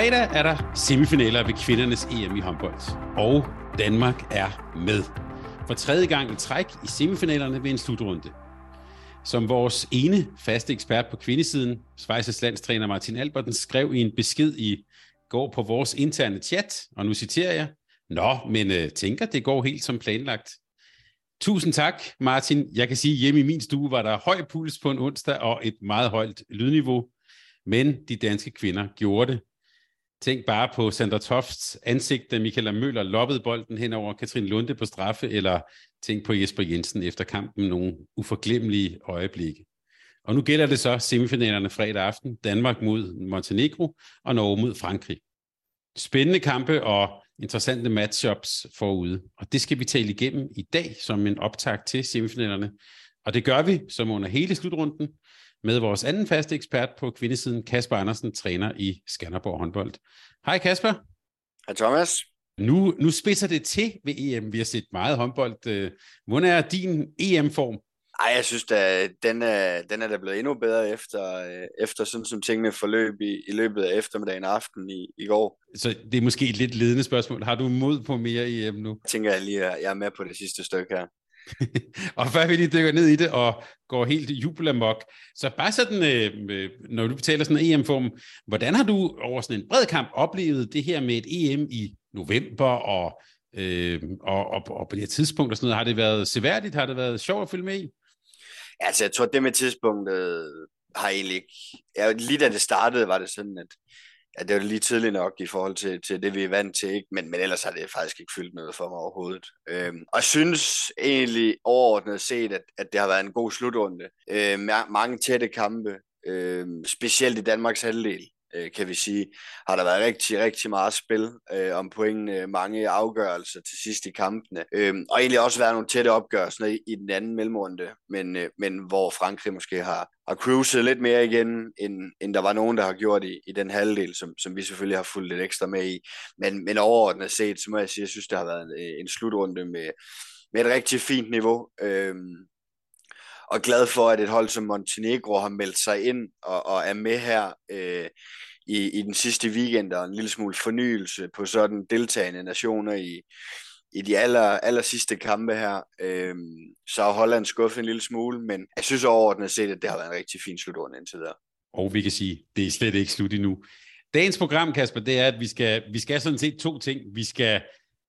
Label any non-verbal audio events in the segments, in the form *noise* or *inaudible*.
Fredag er der semifinaler ved kvindernes EM i håndbold, og Danmark er med. For tredje gang i træk i semifinalerne ved en slutrunde. Som vores ene faste ekspert på kvindesiden, Schweizers landstræner Martin Alberten, skrev i en besked i går på vores interne chat, og nu citerer jeg, Nå, men øh, tænker, det går helt som planlagt. Tusind tak, Martin. Jeg kan sige, at hjemme i min stue var der høj puls på en onsdag og et meget højt lydniveau. Men de danske kvinder gjorde det. Tænk bare på Sandra Tofts ansigt, da Michaela Møller loppede bolden hen over Katrin Lunde på straffe, eller tænk på Jesper Jensen efter kampen nogle uforglemmelige øjeblikke. Og nu gælder det så semifinalerne fredag aften. Danmark mod Montenegro og Norge mod Frankrig. Spændende kampe og interessante matchups forude. Og det skal vi tale igennem i dag som en optag til semifinalerne. Og det gør vi som under hele slutrunden med vores anden faste ekspert på kvindesiden, Kasper Andersen, træner i Skanderborg håndbold. Hej Kasper. Hej Thomas. Nu, nu spidser det til ved EM. Vi har set meget håndbold. Hvordan er din EM-form? Ej, jeg synes, at den er, den er da blevet endnu bedre efter, efter sådan som tingene forløb i, i løbet af eftermiddagen og aften i, i går. Så det er måske et lidt ledende spørgsmål. Har du mod på mere EM nu? Jeg tænker jeg lige, at jeg er med på det sidste stykke her. *laughs* og før vi lige dykker ned i det og går helt jubelamok, så bare sådan, øh, øh, når du betaler sådan en EM-form, hvordan har du over sådan en bred kamp oplevet det her med et EM i november og, øh, og, og, og på det her tidspunkt og sådan noget? Har det været seværdigt? Har det været sjovt at følge med i? Altså, jeg tror, det med tidspunktet har egentlig ikke... Ja, lige da det startede, var det sådan, at ja, det var lige tidligt nok i forhold til, til det, vi er vant til, ikke? Men, men ellers har det faktisk ikke fyldt noget for mig overhovedet. Øhm, og jeg synes egentlig overordnet set, at, at det har været en god slutrunde. Øhm, mange tætte kampe, øhm, specielt i Danmarks halvdel øh, kan vi sige, har der været rigtig, rigtig meget spil øh, om pointene, mange afgørelser til sidst i kampene, øh, og egentlig også været nogle tætte opgørelser i, i den anden mellemrunde, men, øh, men hvor Frankrig måske har, har cruiset lidt mere igen, end, end der var nogen, der har gjort i, i den halvdel, som, som vi selvfølgelig har fulgt lidt ekstra med i. Men, men overordnet set, så må jeg sige, jeg synes, det har været en, en slutrunde med, med et rigtig fint niveau. Øh, og glad for, at et hold som Montenegro har meldt sig ind og, og er med her øh, i, i den sidste weekend, og en lille smule fornyelse på sådan deltagende nationer i, i de aller, aller sidste kampe her. Øh, så har Holland skuffet en lille smule, men jeg synes overordnet set, at det har været en rigtig fin slutrunde indtil videre. Og vi kan sige, det er slet ikke slut endnu. Dagens program, Kasper, det er, at vi skal, vi skal sådan set to ting. Vi skal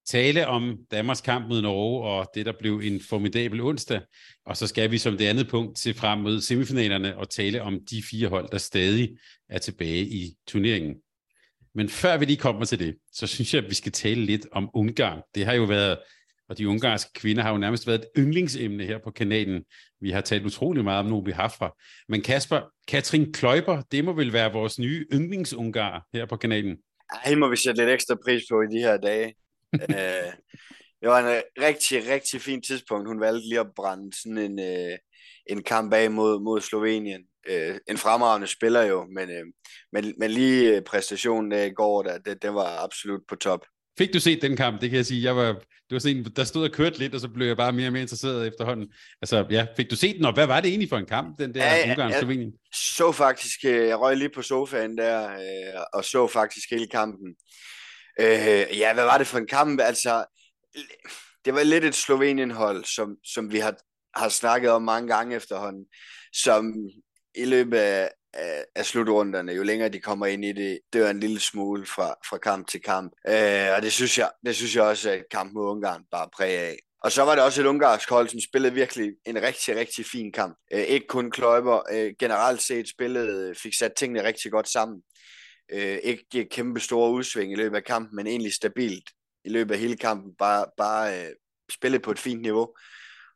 tale om Danmarks kamp mod Norge, og det, der blev en formidabel onsdag. Og så skal vi som det andet punkt se frem mod semifinalerne og tale om de fire hold, der stadig er tilbage i turneringen. Men før vi lige kommer til det, så synes jeg, at vi skal tale lidt om Ungarn. Det har jo været, og de ungarske kvinder har jo nærmest været et yndlingsemne her på kanalen. Vi har talt utrolig meget om Nobi Hafra. Men Kasper, Katrin Kløjber, det må vel være vores nye yndlingsungar her på kanalen? Ej, må vi sætte lidt ekstra pris på i de her dage øh, det var en rigtig, rigtig fin tidspunkt. Hun valgte lige at brænde sådan en, øh, en kamp af mod, mod Slovenien. Øh, en fremragende spiller jo, men, øh, men, men lige øh, præstationen der i går, der, det, det var absolut på top. Fik du set den kamp? Det kan jeg sige. Jeg var, det var sådan, der stod og kørte lidt, og så blev jeg bare mere og mere interesseret efterhånden. Altså, ja, fik du set den, og hvad var det egentlig for en kamp, den der ja, Ungarn Slovenien? så faktisk, øh, jeg røg lige på sofaen der, øh, og så faktisk hele kampen. Øh, ja, hvad var det for en kamp? Altså, det var lidt et Slovenien-hold, som, som vi har, har snakket om mange gange efterhånden, som i løbet af, af, af slutrunderne, jo længere de kommer ind i det, dør en lille smule fra, fra kamp til kamp. Øh, og det synes, jeg, det synes jeg også, at kampen mod Ungarn bare præg af. Og så var det også et ungarsk hold, som spillede virkelig en rigtig, rigtig fin kamp. Øh, ikke kun Kløjber, øh, generelt set spillede, fik sat tingene rigtig godt sammen. Øh, ikke kæmpe store udsving i løbet af kampen, men egentlig stabilt i løbet af hele kampen. Bare, bare øh, spille på et fint niveau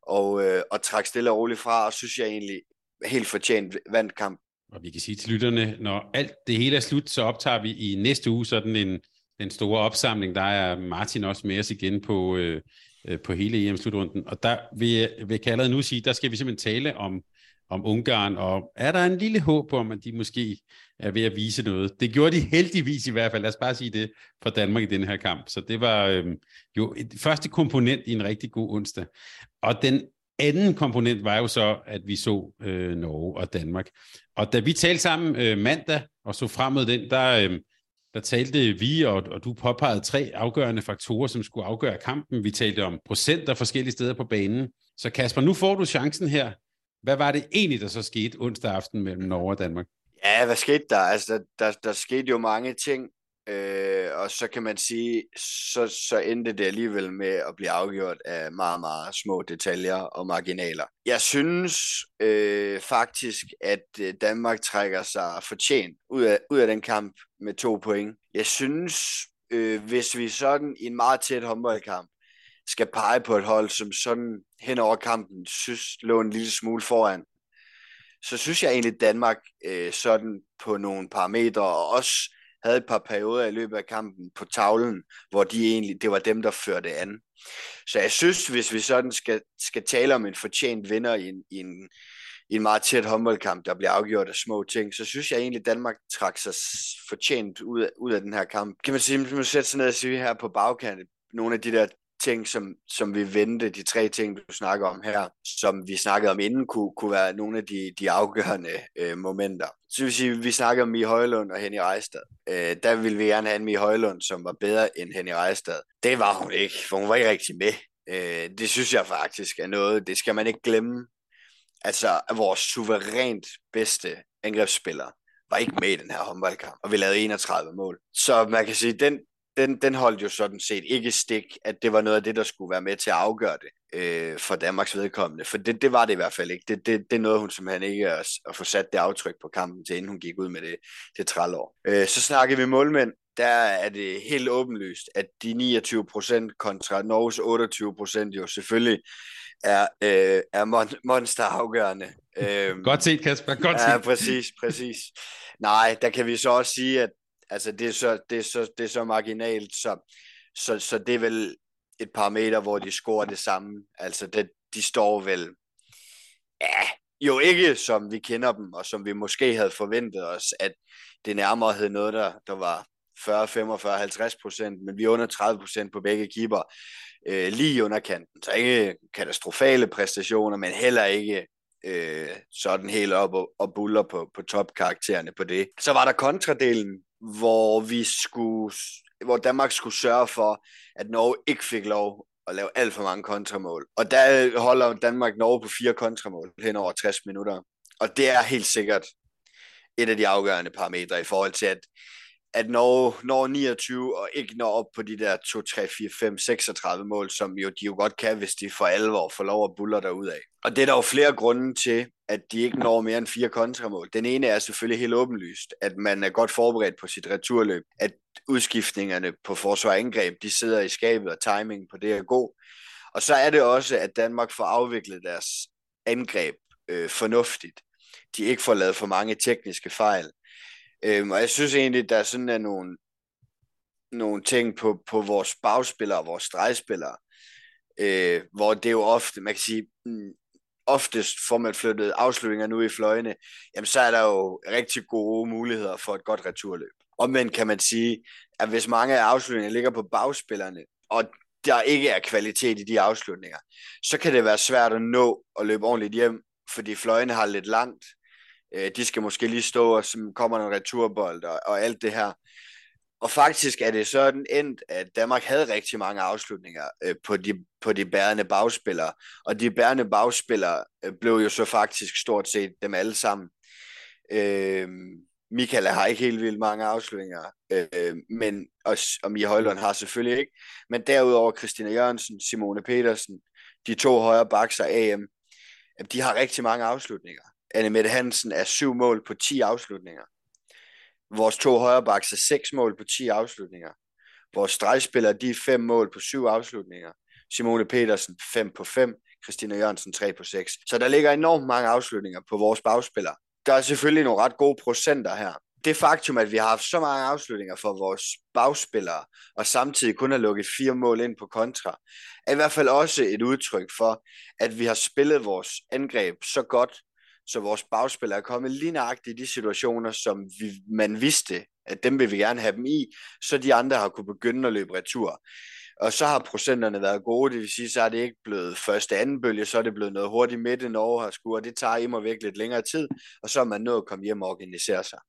og, øh, og trække stille og roligt fra, og synes jeg egentlig helt fortjent vandt kamp. Og vi kan sige til lytterne, når alt det hele er slut, så optager vi i næste uge sådan en, den store opsamling. Der er Martin også med os igen på, øh, øh på hele EM-slutrunden. Og der vil vil jeg allerede nu sige, der skal vi simpelthen tale om, om Ungarn, og er der en lille håb om, at de måske er ved at vise noget? Det gjorde de *laughs* heldigvis i hvert fald, lad os bare sige det, for Danmark i den her kamp. Så det var øh, jo et første komponent i en rigtig god onsdag. Og den anden komponent var jo så, at vi så øh, Norge og Danmark. Og da vi talte sammen øh, mandag og så frem mod den, der, øh, der talte vi, og, og du påpegede tre afgørende faktorer, som skulle afgøre kampen. Vi talte om procenter forskellige steder på banen. Så Kasper, nu får du chancen her. Hvad var det egentlig, der så skete onsdag aften mellem Norge og Danmark? Ja, hvad skete der? Altså, der, der, der skete jo mange ting. Øh, og så kan man sige, så, så endte det alligevel med at blive afgjort af meget, meget små detaljer og marginaler. Jeg synes øh, faktisk, at øh, Danmark trækker sig fortjent ud af, ud af den kamp med to point. Jeg synes, øh, hvis vi sådan i en meget tæt håndboldkamp skal pege på et hold, som sådan hen over kampen synes lå en lille smule foran, så synes jeg egentlig, at Danmark øh, sådan på nogle parametre, og også havde et par perioder i løbet af kampen på tavlen, hvor de egentlig, det var dem, der førte an. Så jeg synes, hvis vi sådan skal, skal tale om en fortjent vinder i en, i en, i en meget tæt håndboldkamp, der bliver afgjort af små ting, så synes jeg egentlig, at Danmark trak sig fortjent ud af, ud af den her kamp. Kan man sige, man sætter sig ned og sige her på bagkanten, nogle af de der ting, som, som vi vendte, de tre ting, du snakker om her, som vi snakkede om inden, kunne, kunne være nogle af de, de afgørende øh, momenter. Så vil sige, vi snakker om Mie Højlund og Henny Rejstad. Øh, der ville vi gerne have en Mie Højlund, som var bedre end Henny Rejstad. Det var hun ikke, for hun var ikke rigtig med. Øh, det synes jeg faktisk er noget, det skal man ikke glemme. Altså, vores suverænt bedste angrebsspiller var ikke med i den her håndboldkamp, og vi lavede 31 mål. Så man kan sige, den, den, den holdt jo sådan set ikke stik, at det var noget af det, der skulle være med til at afgøre det øh, for Danmarks vedkommende. For det, det var det i hvert fald ikke. Det, det, det nåede hun simpelthen ikke at, at få sat det aftryk på kampen til, inden hun gik ud med det, det trælår. Øh, så snakker vi målmænd. Der er det helt åbenlyst, at de 29 procent kontra Norges 28 procent jo selvfølgelig er, øh, er mon- monsterafgørende. *laughs* Øh, godt set, Kasper. Godt set. Ja, præcis, præcis. Nej, der kan vi så også sige, at Altså, det er så, det er så, det er så marginalt, så, så, så det er vel et par meter, hvor de scorer det samme. Altså, det, de står vel, ja, jo ikke som vi kender dem, og som vi måske havde forventet os, at det nærmere hed noget, der, der var 40, 45, 50 procent, men vi er under 30 procent på begge keeper, øh, lige under kanten. Så ikke katastrofale præstationer, men heller ikke øh, sådan helt op og, og buller på, på topkaraktererne på det. Så var der kontradelen, hvor vi skulle, hvor Danmark skulle sørge for, at Norge ikke fik lov at lave alt for mange kontramål. Og der øh, holder Danmark Norge på fire kontramål hen over 60 minutter. Og det er helt sikkert et af de afgørende parametre i forhold til, at at når, når 29 og ikke når op på de der 2, 3, 4, 5, 36 mål, som jo de jo godt kan, hvis de for alvor får lov at buller derud af. Og det er der jo flere grunde til, at de ikke når mere end fire kontramål. Den ene er selvfølgelig helt åbenlyst, at man er godt forberedt på sit returløb, at udskiftningerne på forsvar og angreb, de sidder i skabet, og timing på det er god. Og så er det også, at Danmark får afviklet deres angreb øh, fornuftigt. De ikke får lavet for mange tekniske fejl. Øhm, og jeg synes egentlig, der sådan er nogle, nogle ting på, på vores bagspillere og vores stregspillere, øh, hvor det jo ofte, man kan sige, mm, oftest får man flyttet afslutninger nu i fløjene, jamen så er der jo rigtig gode muligheder for et godt returløb. Omvendt kan man sige, at hvis mange af afslutningerne ligger på bagspillerne, og der ikke er kvalitet i de afslutninger, så kan det være svært at nå at løbe ordentligt hjem, fordi fløjene har lidt langt, Øh, de skal måske lige stå, og så kommer en returbold og, og alt det her. Og faktisk er det sådan endt, at Danmark havde rigtig mange afslutninger øh, på, de, på de bærende bagspillere. Og de bærende bagspillere øh, blev jo så faktisk stort set dem alle sammen. Øh, Michael har ikke helt vildt mange afslutninger, øh, men, og, og Mia Højlund har selvfølgelig ikke. Men derudover Christina Jørgensen, Simone Petersen, de to højre bakser AM, de har rigtig mange afslutninger. Anne Mette Hansen er syv mål på 10 afslutninger. Vores to højrebacks er seks mål på 10 afslutninger. Vores stregspillere, de er fem mål på syv afslutninger. Simone Petersen 5 på 5, Christina Jørgensen 3 på 6. Så der ligger enormt mange afslutninger på vores bagspillere. der er selvfølgelig nogle ret gode procenter her. Det faktum, at vi har haft så mange afslutninger for vores bagspillere, og samtidig kun har lukket fire mål ind på kontra, er i hvert fald også et udtryk for, at vi har spillet vores angreb så godt, så vores bagspillere er kommet lige nøjagtigt i de situationer, som vi, man vidste, at dem vil vi gerne have dem i, så de andre har kunne begynde at løbe retur. Og så har procenterne været gode, det vil sige, så er det ikke blevet første anden bølge, så er det blevet noget hurtigt midt i Norge har skudt, og det tager imod væk virkelig lidt længere tid, og så er man nået at komme hjem og organisere sig.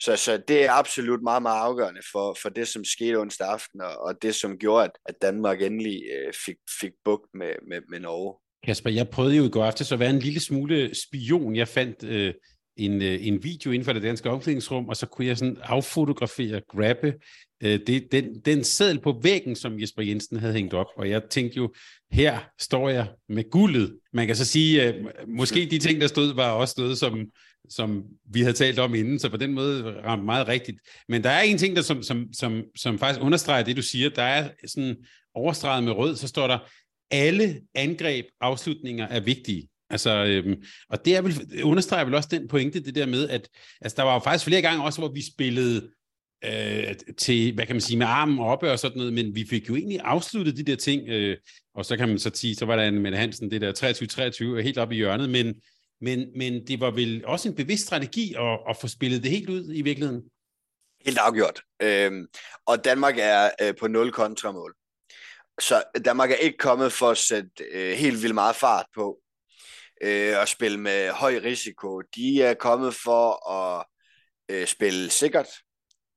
Så, så det er absolut meget, meget afgørende for, for det, som skete onsdag aften, og, og det, som gjorde, at, at Danmark endelig øh, fik, fik bugt med, med, med Norge. Kasper, jeg prøvede jo i går aftes at være en lille smule spion. Jeg fandt øh, en, øh, en video inden for det danske omklædningsrum, og så kunne jeg sådan affotografere, grabbe øh, det, den, den seddel på væggen, som Jesper Jensen havde hængt op. Og jeg tænkte jo, her står jeg med guldet. Man kan så sige, øh, måske de ting, der stod, var også noget, som, som vi havde talt om inden, så på den måde ramte meget rigtigt. Men der er en ting, der som, som, som, som faktisk understreger det, du siger. Der er sådan overstreget med rød, så står der, alle angreb, afslutninger er vigtige. Altså, øhm, og det er vel, understreger vel også den pointe, det der med, at altså, der var jo faktisk flere gange også, hvor vi spillede øh, til, hvad kan man sige, med armen oppe og sådan noget, men vi fik jo egentlig afsluttet de der ting, øh, og så kan man så sige, så var der en Mette Hansen, det der 23-23, helt op i hjørnet, men, men, men det var vel også en bevidst strategi at, at få spillet det helt ud i virkeligheden? Helt afgjort. Øhm, og Danmark er øh, på 0 kontramål. Så Danmark er ikke kommet for at sætte øh, helt vildt meget fart på øh, og spille med høj risiko. De er kommet for at øh, spille sikkert,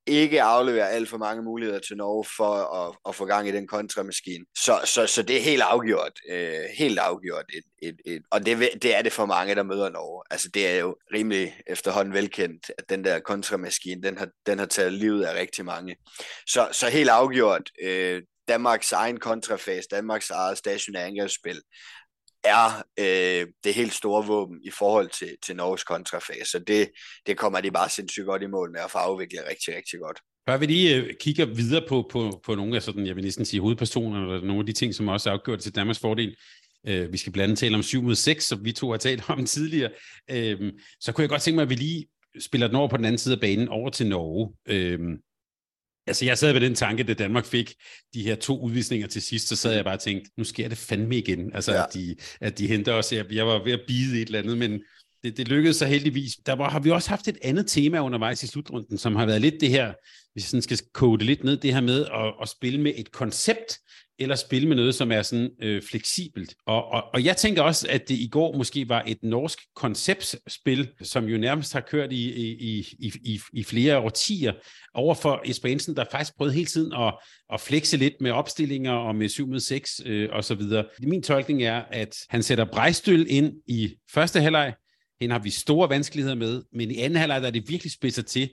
ikke aflevere alt for mange muligheder til Norge for at, at få gang i den kontramaskine. Så, så, så det er helt afgjort. Øh, helt afgjort. Et, et, et, og det, det er det for mange, der møder Norge. Altså det er jo rimelig efterhånden velkendt, at den der kontramaskine, den har, den har taget livet af rigtig mange. Så, så helt afgjort. Øh, Danmarks egen kontrafase, Danmarks eget stationære angrebsspil, er øh, det helt store våben i forhold til, til Norges kontrafase. Så det, det kommer de bare sindssygt godt i mål med at få afviklet rigtig, rigtig godt. Før vi lige øh, kigger videre på, på, på nogle af sådan, jeg vil næsten sige hovedpersoner, eller nogle af de ting, som også er afgjort til Danmarks fordel, øh, vi skal blandt andet tale om 7 mod 6, som vi to har talt om *laughs* tidligere, øh, så kunne jeg godt tænke mig, at vi lige spiller den over på den anden side af banen, over til Norge. Øh, Altså, jeg sad ved den tanke, da Danmark fik de her to udvisninger til sidst, så sad jeg bare og tænkte, nu sker det fandme igen. Altså, ja. at, de, at de henter os. Jeg, jeg var ved at bide et eller andet, men det, det lykkedes så heldigvis. Der var, har vi også haft et andet tema undervejs i slutrunden, som har været lidt det her, hvis jeg sådan skal kode lidt ned, det her med at, at spille med et koncept, eller spille med noget, som er sådan øh, fleksibelt. Og, og, og jeg tænker også, at det i går måske var et norsk konceptspil, som jo nærmest har kørt i, i, i, i, i flere årtier, over for Jesper Jensen, der faktisk prøvede hele tiden at, at flexe lidt med opstillinger og med 7 med 6 øh, og så videre. Min tolkning er, at han sætter Brejstøl ind i første halvleg, hende har vi store vanskeligheder med, men i anden halvleg der er det virkelig spidser til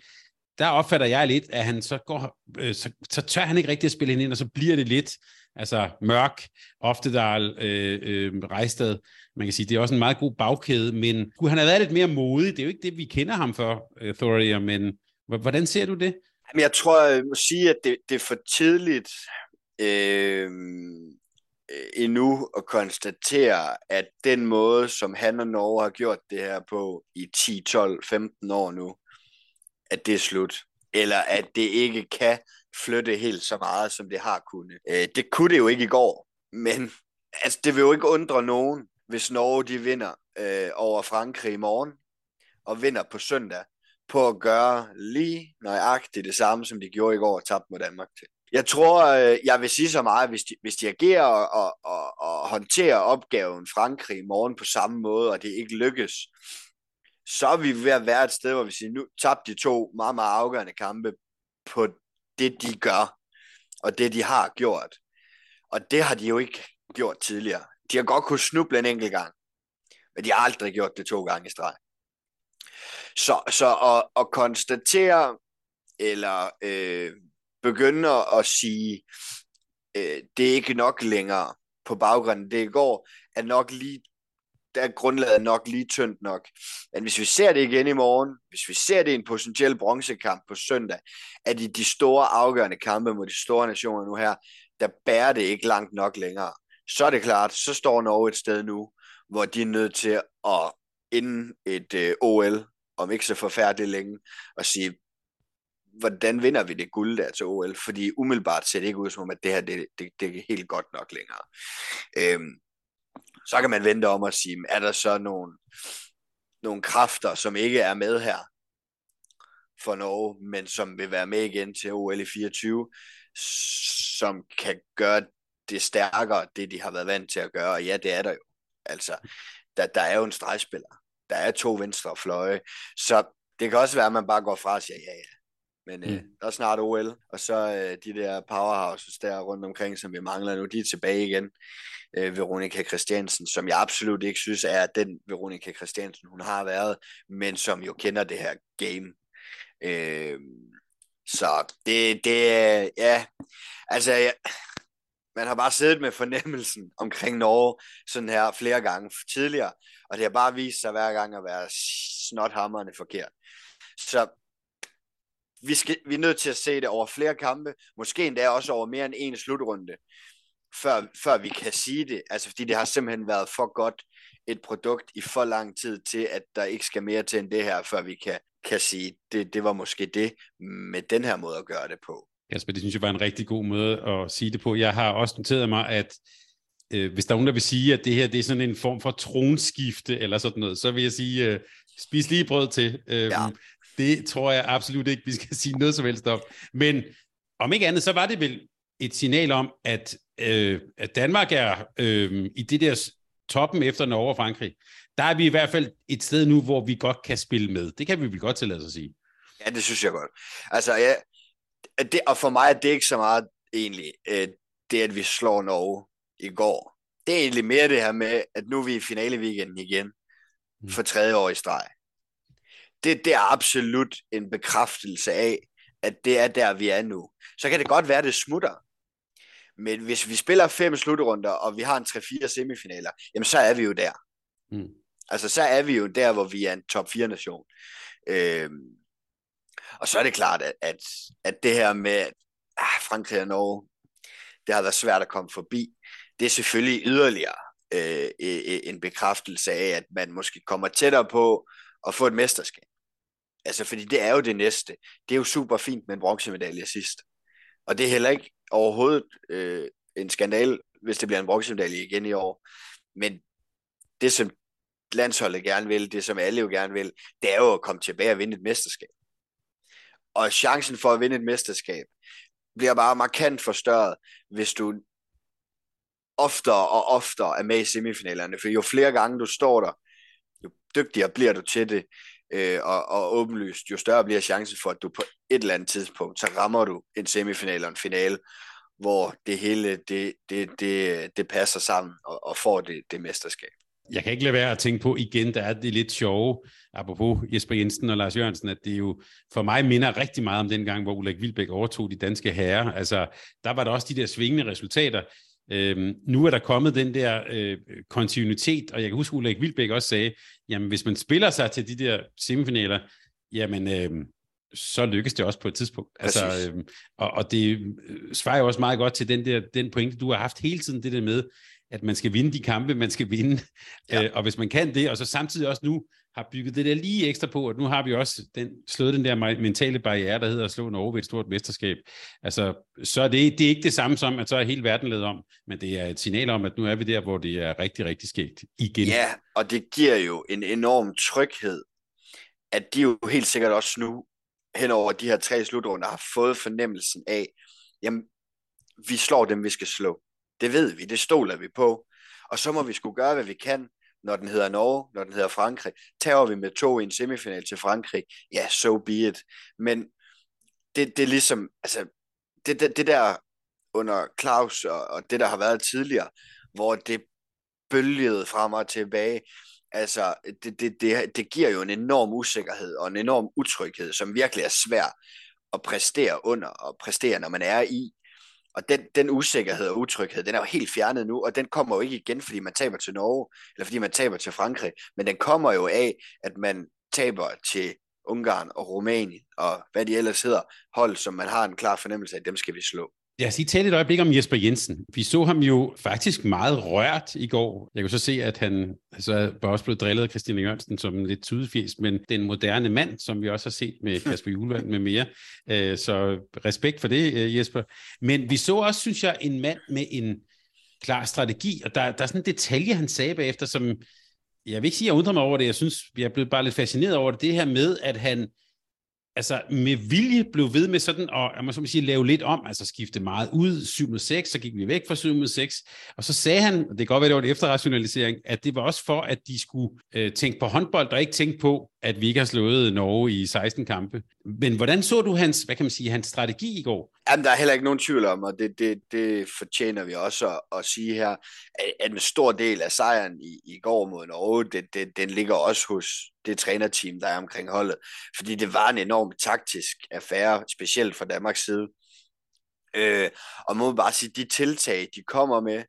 der opfatter jeg lidt, at han så går, øh, så, så tør han ikke rigtig at spille hende ind, og så bliver det lidt altså mørk, Oftedal, øh, øh, Rejstad. Man kan sige, det er også en meget god bagkæde, men kunne han have været lidt mere modig? Det er jo ikke det, vi kender ham for, øh, uh, Thoria, men hvordan ser du det? Jamen, jeg tror, jeg må sige, at det, det er for tidligt øh, endnu at konstatere, at den måde, som han og Norge har gjort det her på i 10, 12, 15 år nu, at det er slut. Eller at det ikke kan flytte helt så meget, som det har kunnet. Øh, det kunne det jo ikke i går, men altså, det vil jo ikke undre nogen, hvis Norge de vinder øh, over Frankrig i morgen, og vinder på søndag, på at gøre lige nøjagtigt det samme, som de gjorde i går og tabte mod Danmark til. Jeg tror, øh, jeg vil sige så meget, hvis de, hvis de agerer og, og, og, og håndterer opgaven Frankrig i morgen på samme måde, og det ikke lykkes, så er vi ved at være et sted, hvor vi siger, nu tabte de to meget, meget afgørende kampe på det, de gør, og det, de har gjort. Og det har de jo ikke gjort tidligere. De har godt kunne snuble en enkelt gang, men de har aldrig gjort det to gange i streg. Så, så at, at konstatere, eller øh, begynde at sige, øh, det er ikke nok længere på baggrunden det går, er nok lige der er grundlaget nok lige tyndt nok. Men hvis vi ser det igen i morgen, hvis vi ser det i en potentiel bronzekamp på søndag, at i de store afgørende kampe mod de store nationer nu her, der bærer det ikke langt nok længere. Så er det klart, så står Norge et sted nu, hvor de er nødt til at inden et øh, OL om ikke så forfærdeligt længe, og sige, hvordan vinder vi det guld der til OL? Fordi umiddelbart ser det ikke ud som om, at det her det, det, det er helt godt nok længere. Øhm, så kan man vente om og sige, er der så nogle, nogle kræfter, som ikke er med her for Norge, men som vil være med igen til OL i 24, som kan gøre det stærkere, det de har været vant til at gøre, og ja, det er der jo. Altså, der, der er jo en stregspiller. Der er to venstre fløje. Så det kan også være, at man bare går fra og siger, ja, ja. Men øh, mm. øh, der er snart OL, og så øh, de der powerhouses der rundt omkring, som vi mangler nu, de er tilbage igen. Øh, Veronika Christiansen, som jeg absolut ikke synes er den Veronika Christiansen, hun har været, men som jo kender det her game. Øh, så det, det ja, altså, ja, man har bare siddet med fornemmelsen omkring Norge sådan her flere gange tidligere, og det har bare vist sig hver gang at være snothammerende forkert. Så vi, skal, vi er nødt til at se det over flere kampe, måske endda også over mere end en slutrunde, før, før vi kan sige det. Altså fordi det har simpelthen været for godt et produkt i for lang tid til, at der ikke skal mere til end det her, før vi kan, kan sige, det, det var måske det med den her måde at gøre det på. Kasper, det synes jeg var en rigtig god måde at sige det på. Jeg har også noteret mig, at øh, hvis der er nogen, der vil sige, at det her det er sådan en form for tronskifte eller sådan noget, så vil jeg sige, øh, spis lige brød til. Øh, ja. Det tror jeg absolut ikke, vi skal *laughs* sige noget som helst om. Men om ikke andet, så var det vel et signal om, at, øh, at Danmark er øh, i det der toppen efter Norge og Frankrig. Der er vi i hvert fald et sted nu, hvor vi godt kan spille med. Det kan vi vel godt tillade os at sige. Ja, det synes jeg godt. Altså, ja, det, og for mig er det ikke så meget egentlig, øh, det at vi slår Norge i går. Det er egentlig mere det her med, at nu er vi i finale weekenden igen, mm. for tredje år i streg. Det, det er absolut en bekræftelse af, at det er der, vi er nu. Så kan det godt være, det smutter. Men hvis vi spiller fem slutrunder, og vi har en 3-4 semifinaler, jamen så er vi jo der. Mm. Altså så er vi jo der, hvor vi er en top 4 nation. Øhm, og så er det klart, at, at, at det her med at, ah, Frankrig og Norge, det har været svært at komme forbi. Det er selvfølgelig yderligere øh, en bekræftelse af, at man måske kommer tættere på at få et mesterskab. Altså, fordi det er jo det næste. Det er jo super fint med en bronzemedalje sidst. Og det er heller ikke overhovedet øh, en skandal, hvis det bliver en bronzemedalje igen i år. Men det, som landsholdet gerne vil, det som alle jo gerne vil, det er jo at komme tilbage og vinde et mesterskab og chancen for at vinde et mesterskab bliver bare markant forstørret, hvis du oftere og oftere er med i semifinalerne. For jo flere gange du står der, jo dygtigere bliver du til det, øh, og, og åbenlyst, jo større bliver chancen for, at du på et eller andet tidspunkt, så rammer du en semifinal og en finale, hvor det hele, det, det, det, det passer sammen, og, og får det, det mesterskab. Jeg kan ikke lade være at tænke på igen, der er det lidt sjove, apropos Jesper Jensen og Lars Jørgensen, at det jo for mig minder rigtig meget om den gang, hvor Ulrik Vilbæk overtog de danske herrer. Altså, der var der også de der svingende resultater. Øhm, nu er der kommet den der øh, kontinuitet, og jeg kan huske, Ulrik Vilbæk også sagde, jamen hvis man spiller sig til de der semifinaler, jamen øh, så lykkes det også på et tidspunkt. Altså, øh, og, og det øh, svarer jo også meget godt til den der den pointe, du har haft hele tiden, det der med, at man skal vinde de kampe, man skal vinde. *laughs* Ja. Øh, og hvis man kan det, og så samtidig også nu har bygget det der lige ekstra på, at nu har vi også den, slået den der mentale barriere, der hedder at slå Norge ved et stort mesterskab. Altså, så er det, det er ikke det samme som, at så er hele verden lavet om, men det er et signal om, at nu er vi der, hvor det er rigtig, rigtig skægt igen. Ja, og det giver jo en enorm tryghed, at de jo helt sikkert også nu, hen over de her tre slutrunder, har fået fornemmelsen af, jamen, vi slår dem, vi skal slå. Det ved vi, det stoler vi på. Og så må vi skulle gøre, hvad vi kan, når den hedder Norge, når den hedder Frankrig. Tager vi med to i en semifinal til Frankrig, ja, so be it. Men det, det er ligesom, altså, det, det, det der under Claus og, og det, der har været tidligere, hvor det bølgede frem og tilbage, altså, det, det, det, det giver jo en enorm usikkerhed og en enorm utryghed, som virkelig er svær at præstere under og præstere, når man er i. Og den, den usikkerhed og utryghed, den er jo helt fjernet nu, og den kommer jo ikke igen, fordi man taber til Norge, eller fordi man taber til Frankrig, men den kommer jo af, at man taber til Ungarn og Rumænien, og hvad de ellers hedder, hold, som man har en klar fornemmelse af, dem skal vi slå. Lad os lige tale et øjeblik om Jesper Jensen. Vi så ham jo faktisk meget rørt i går. Jeg kunne så se, at han altså, var også blevet drillet af Christine Jørgensen som en lidt tudefjes, men den moderne mand, som vi også har set med *laughs* Kasper Julevand med mere. Øh, så respekt for det, øh, Jesper. Men vi så også, synes jeg, en mand med en klar strategi, og der, der er sådan en detalje, han sagde bagefter, som jeg vil ikke sige, at jeg undrer mig over det. Jeg synes, jeg er blevet bare lidt fascineret over det. Det her med, at han altså med vilje blev ved med sådan, at jeg må så sige, lave lidt om, altså skifte meget ud, 7 mod 6, så gik vi væk fra 7 mod 6, og så sagde han, og det kan godt være, det var en efterrationalisering, at det var også for, at de skulle øh, tænke på håndbold, og ikke tænke på, at vi ikke har slået Norge i 16 kampe. Men hvordan så du hans, hvad kan man sige, hans strategi i går? Jamen, der er heller ikke nogen tvivl om, og det, det, det fortjener vi også at, at sige her, at en stor del af sejren i, i går mod Norge, det, det, den ligger også hos det trænerteam, der er omkring holdet. Fordi det var en enorm taktisk affære, specielt fra Danmarks side. Øh, og må bare sige, de tiltag, de kommer med,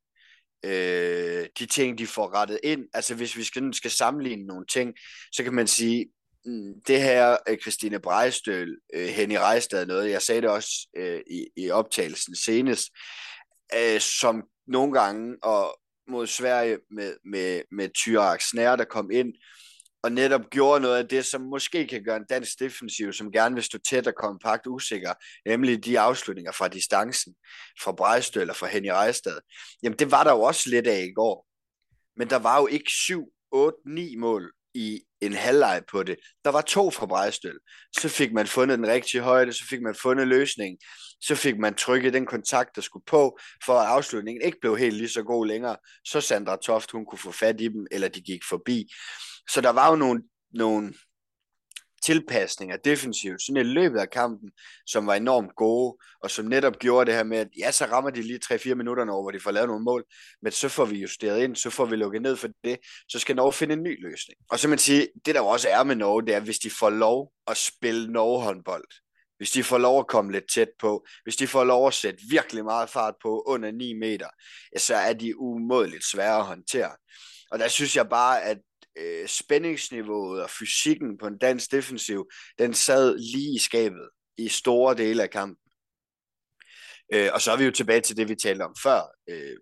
øh, de ting, de får rettet ind, altså hvis vi skal, skal sammenligne nogle ting, så kan man sige, mm, det her øh, Christine Brejstøl, øh, Henny Rejstad noget, jeg sagde det også øh, i, i optagelsen senest, øh, som nogle gange og mod Sverige med, med, med Tyrak Snær, der kom ind, og netop gjorde noget af det, som måske kan gøre en dansk defensiv, som gerne vil stå tæt og kompakt usikker, nemlig de afslutninger fra distancen, fra Brejstø eller fra Henny Rejstad. Jamen det var der jo også lidt af i går. Men der var jo ikke 7, 8, 9 mål i en halvleg på det. Der var to fra Brejstøl. Så fik man fundet den rigtige højde, så fik man fundet løsningen, så fik man trykket den kontakt, der skulle på, for at afslutningen ikke blev helt lige så god længere. Så Sandra Toft, hun kunne få fat i dem, eller de gik forbi. Så der var jo nogle, nogle tilpasninger defensivt, sådan i løbet af kampen, som var enormt gode, og som netop gjorde det her med, at ja, så rammer de lige 3-4 minutter over, hvor de får lavet nogle mål, men så får vi justeret ind, så får vi lukket ned for det, så skal Norge finde en ny løsning. Og så man sige, det der jo også er med Norge, det er, hvis de får lov at spille Norge håndbold, hvis de får lov at komme lidt tæt på, hvis de får lov at sætte virkelig meget fart på under 9 meter, ja, så er de umådeligt svære at håndtere. Og der synes jeg bare, at øh, spændingsniveauet og fysikken på en dansk defensiv, den sad lige i skabet i store dele af kampen. Øh, og så er vi jo tilbage til det, vi talte om før. Øh,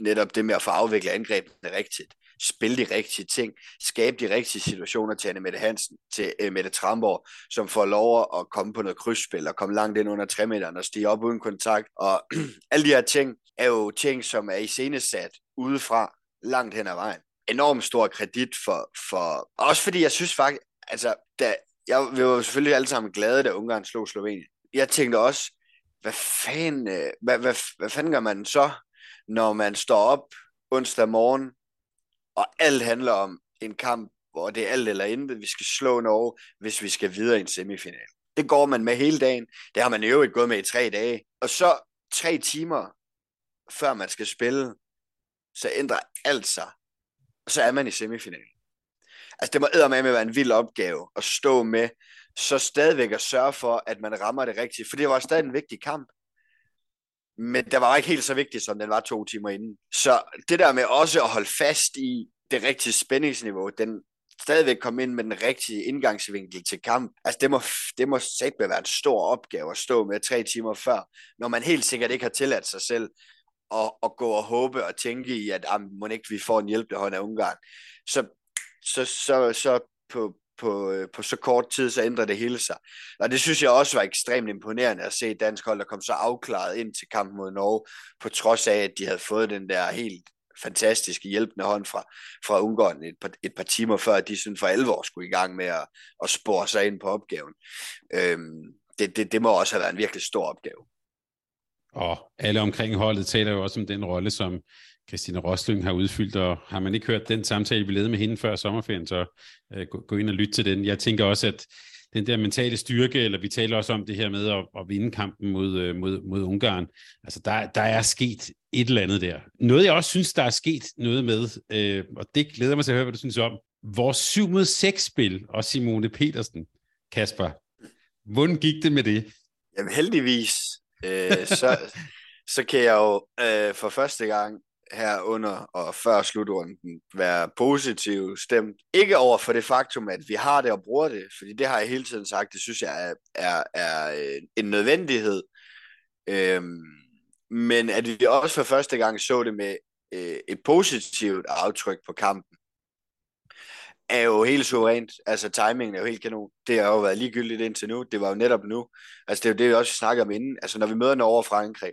netop det med at få afviklet angrebene rigtigt. Spille de rigtige ting. Skabe de rigtige situationer til Anne Mette Hansen, til øh, Mette Tramborg, som får lov at komme på noget krydsspil og komme langt ind under 3 meteren og stige op uden kontakt. Og *clears throat* alle de her ting er jo ting, som er iscenesat udefra langt hen ad vejen enormt stor kredit for, for... Også fordi jeg synes faktisk, altså, da, jeg, vi var selvfølgelig alle sammen glade, da Ungarn slog Slovenien. Jeg tænkte også, hvad fanden, øh, hvad, hvad, hvad fanden gør man så, når man står op onsdag morgen, og alt handler om en kamp, hvor det er alt eller intet, vi skal slå Norge, hvis vi skal videre i en semifinal. Det går man med hele dagen. Det har man i øvrigt gået med i tre dage. Og så tre timer, før man skal spille, så ændrer alt sig og så er man i semifinalen. Altså det må med at være en vild opgave at stå med, så stadigvæk at sørge for, at man rammer det rigtigt, for det var stadig en vigtig kamp. Men det var ikke helt så vigtigt, som den var to timer inden. Så det der med også at holde fast i det rigtige spændingsniveau, den stadigvæk komme ind med den rigtige indgangsvinkel til kamp. Altså det må, det må sætte være en stor opgave at stå med tre timer før, når man helt sikkert ikke har tilladt sig selv at, at gå og håbe og tænke i, at ah, må ikke vi får en hjælpende hånd af Ungarn. Så, så, så, så på, på, øh, på så kort tid, så ændrer det hele sig. Og det synes jeg også var ekstremt imponerende at se dansk hold, der kom så afklaret ind til kampen mod Norge, på trods af, at de havde fået den der helt fantastiske hjælpende hånd fra, fra Ungarn et par, et par timer før, at de sådan for alvor skulle i gang med at, at spore sig ind på opgaven. Øhm, det, det, det må også have været en virkelig stor opgave. Og alle omkring holdet taler jo også om den rolle, som Christine Rosling har udfyldt, og har man ikke hørt den samtale, vi lavede med hende før sommerferien, så øh, gå, gå ind og lyt til den. Jeg tænker også, at den der mentale styrke, eller vi taler også om det her med at, at vinde kampen mod, øh, mod, mod Ungarn, altså der, der er sket et eller andet der. Noget jeg også synes, der er sket noget med, øh, og det glæder mig til at høre, hvad du synes om, vores 7 mod 6 spil, og Simone Petersen, Kasper, hvordan gik det med det? Jamen heldigvis, øh, så, så kan jeg jo øh, for første gang her under og før slutrunden være positiv stemt. Ikke over for det faktum, at vi har det og bruger det, fordi det har jeg hele tiden sagt, det synes jeg er, er, er øh, en nødvendighed. Øhm, men at vi også for første gang så det med øh, et positivt aftryk på kampen, er jo helt suverænt. Altså, timingen er jo helt kanon. Det har jo været ligegyldigt indtil nu. Det var jo netop nu. Altså, det er jo det, vi også snakker om inden. Altså, når vi møder Norge og Frankrig,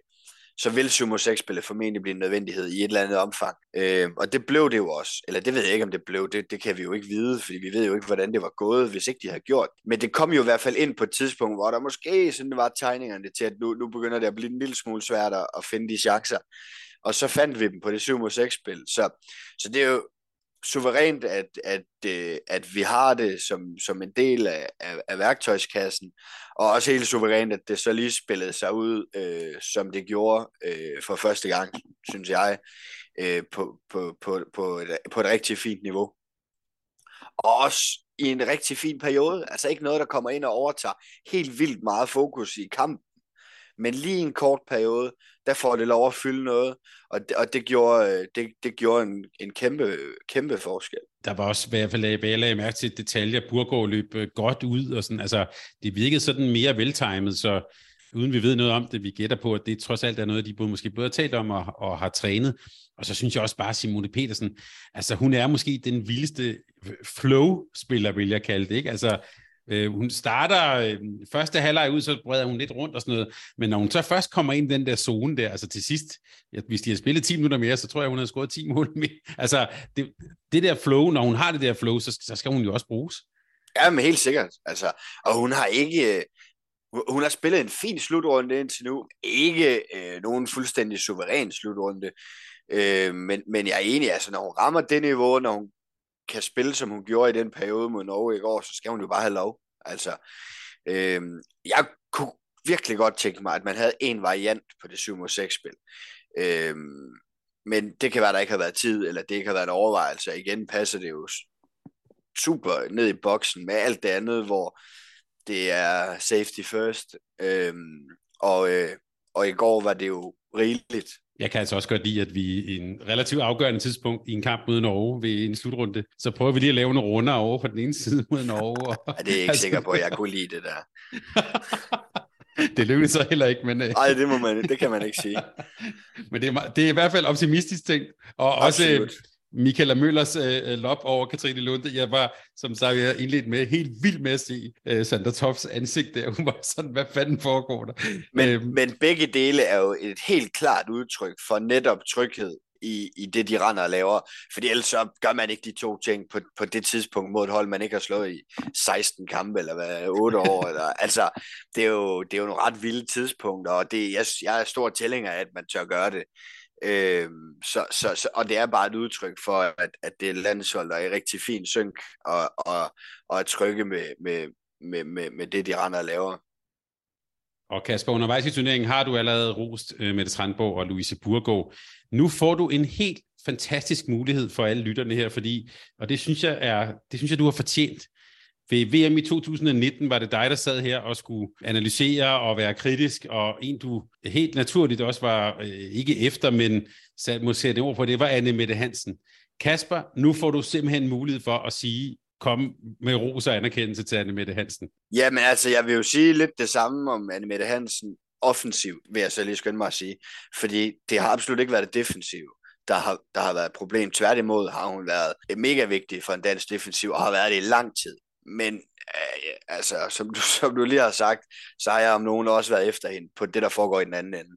så vil 7 mod 6-spillet formentlig blive en nødvendighed i et eller andet omfang. Øh, og det blev det jo også. Eller det ved jeg ikke, om det blev. Det, det kan vi jo ikke vide, fordi vi ved jo ikke, hvordan det var gået, hvis ikke de havde gjort. Men det kom jo i hvert fald ind på et tidspunkt, hvor der måske sådan var tegningerne til, at nu, nu begynder det at blive en lille smule svært at finde de chancer. Og så fandt vi dem på det 7 mod 6-spil. Så, så det er jo suverænt, at, at, øh, at vi har det som, som en del af, af, af værktøjskassen, og også helt suverænt, at det så lige spillede sig ud, øh, som det gjorde øh, for første gang, synes jeg, øh, på, på, på, på, et, på et rigtig fint niveau. Og også i en rigtig fin periode, altså ikke noget, der kommer ind og overtager helt vildt meget fokus i kampen, men lige en kort periode, der får det lov at fylde noget, og det, og det gjorde, øh, det, det gjorde en, en kæmpe, kæmpe forskel. Der var også, hvad jeg, hvad jeg lagde mærke til, detaljer, Burgård løb øh, godt ud, og sådan, altså, det virkede sådan mere veltimet, så uden vi ved noget om det, vi gætter på, at det trods alt er noget, de både, måske både har talt om og, og har trænet. Og så synes jeg også bare, Simone Petersen, altså hun er måske den vildeste flow-spiller, vil jeg kalde det, ikke? Altså, Øh, hun starter øh, første halvleg ud, så breder hun lidt rundt og sådan noget, men når hun så først kommer ind i den der zone der, altså til sidst, hvis de har spillet 10 minutter mere, så tror jeg, hun har scoret 10 *laughs* mål mere. Altså, det, det der flow, når hun har det der flow, så, så skal hun jo også bruges. Ja, men helt sikkert. Altså, og hun har ikke... Øh, hun har spillet en fin slutrunde indtil nu. Ikke øh, nogen fuldstændig suveræn slutrunde. Øh, men, men jeg er enig, altså når hun rammer det niveau, når hun kan spille, som hun gjorde i den periode mod Norge i går, så skal hun jo bare have lov. Altså, øh, jeg kunne virkelig godt tænke mig, at man havde en variant på det 7 6 spil. Øh, men det kan være, der ikke har været tid, eller det ikke har været en overvejelse. Igen passer det jo super ned i boksen med alt det andet, hvor det er safety first. Øh, og, øh, og i går var det jo rigeligt jeg kan altså også godt lide, at vi i en relativt afgørende tidspunkt i en kamp mod Norge ved en slutrunde, så prøver vi lige at lave nogle runder over på den ene side mod Norge. Og, det er jeg ikke altså... sikker på, at jeg kunne lide det der. *laughs* det lykkedes så heller ikke, men... Nej, det, må man, det kan man ikke sige. *laughs* men det er, det er i hvert fald optimistisk ting, og Absolut. også Michael Møllers øh, øh, lop over Katrine Lunde. Jeg var, som sagt, jeg indledt med helt vildt med at se øh, Sandra Tops ansigt der. *laughs* Hun var sådan, hvad fanden foregår der? Men, øhm. men begge dele er jo et helt klart udtryk for netop tryghed i, i det, de render og laver. Fordi ellers så gør man ikke de to ting på, på det tidspunkt mod et hold, man ikke har slået i 16 kampe, eller hvad, 8 år. *laughs* eller, altså, det er, jo, det er jo nogle ret vilde tidspunkter, og det, jeg, jeg er stor tilhænger af, at man tør gøre det. Øh, så, så, så, og det er bare et udtryk for, at, at det er landshold, der er i rigtig fin synk, og, og, og er trygge med, med, med, med, med det, de render og laver. Og Kasper, undervejs i turneringen har du allerede rost øh, Mette Strandborg og Louise Burgård. Nu får du en helt fantastisk mulighed for alle lytterne her, fordi, og det synes jeg, er, det synes jeg, du har fortjent. Ved VM i 2019 var det dig, der sad her og skulle analysere og være kritisk, og en du helt naturligt også var øh, ikke efter, men må sætte ord på det, var Anne Mette Hansen. Kasper, nu får du simpelthen mulighed for at sige, kom med ros og anerkendelse til Anne Mette Hansen. Jamen altså, jeg vil jo sige lidt det samme om Anne Mette Hansen. Offensiv, vil jeg så lige skynde mig at sige. Fordi det har absolut ikke været det defensive der har, der har været et problem. Tværtimod har hun været mega vigtig for en dansk defensiv, og har været det i lang tid. Men øh, altså, som du, *laughs* som du lige har sagt, så har jeg om nogen også været efter hende på det, der foregår i den anden ende.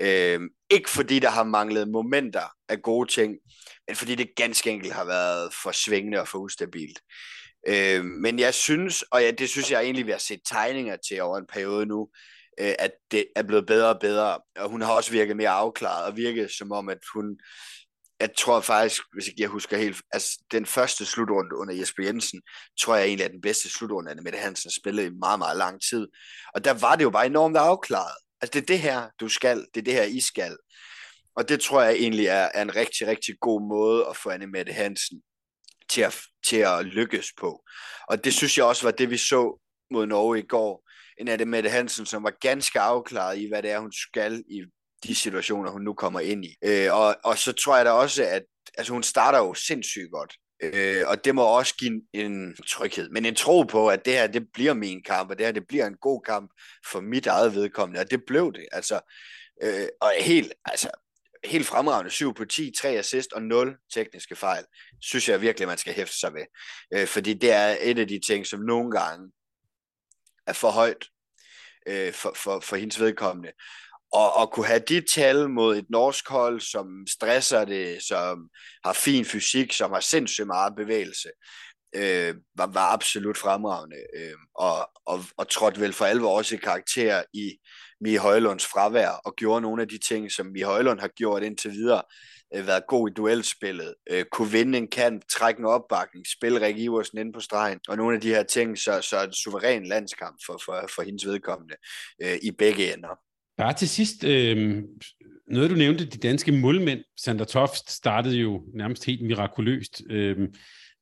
Øh, ikke fordi der har manglet momenter af gode ting, men fordi det ganske enkelt har været for svingende og for ustabilt. Øh, men jeg synes, og ja, det synes jeg egentlig, vi har set tegninger til over en periode nu, øh, at det er blevet bedre og bedre. Og hun har også virket mere afklaret og virket som om, at hun jeg tror faktisk, hvis ikke jeg husker helt, altså den første slutrunde under Jesper Jensen, tror jeg egentlig er den bedste slutrunde, med Mette Hansen spillede i meget, meget lang tid. Og der var det jo bare enormt afklaret. Altså det er det her, du skal, det er det her, I skal. Og det tror jeg egentlig er, er en rigtig, rigtig god måde at få Anne Mette Hansen til at, til at lykkes på. Og det synes jeg også var det, vi så mod Norge i går. En Anne Mette Hansen, som var ganske afklaret i, hvad det er, hun skal i de situationer, hun nu kommer ind i. Øh, og, og så tror jeg da også, at altså, hun starter jo sindssygt godt. Øh, og det må også give en, tryghed, men en tro på, at det her, det bliver min kamp, og det her, det bliver en god kamp for mit eget vedkommende, og det blev det. Altså, Øh, og helt, altså, helt fremragende 7 på 10, 3 assist og 0 tekniske fejl, synes jeg virkelig, man skal hæfte sig ved. Øh, fordi det er et af de ting, som nogle gange er for højt øh, for, for, for hendes vedkommende. Og og kunne have de tal mod et norsk hold, som stresser det, som har fin fysik, som har sindssygt meget bevægelse, øh, var, var absolut fremragende. Øh, og, og, og trådte vel for alvor også i karakter i Mie Højlunds fravær, og gjorde nogle af de ting, som Mie Højlund har gjort indtil videre, øh, været god i duelspillet, øh, kunne vinde en kant, trække en opbakning, spille Rik Iversen ind på stregen, og nogle af de her ting, så, så er det suveræn landskamp for, for, for hendes vedkommende øh, i begge ender. Bare til sidst, øh, noget du nævnte, de danske målmænd, Sander Toft startede jo nærmest helt mirakuløst, øh,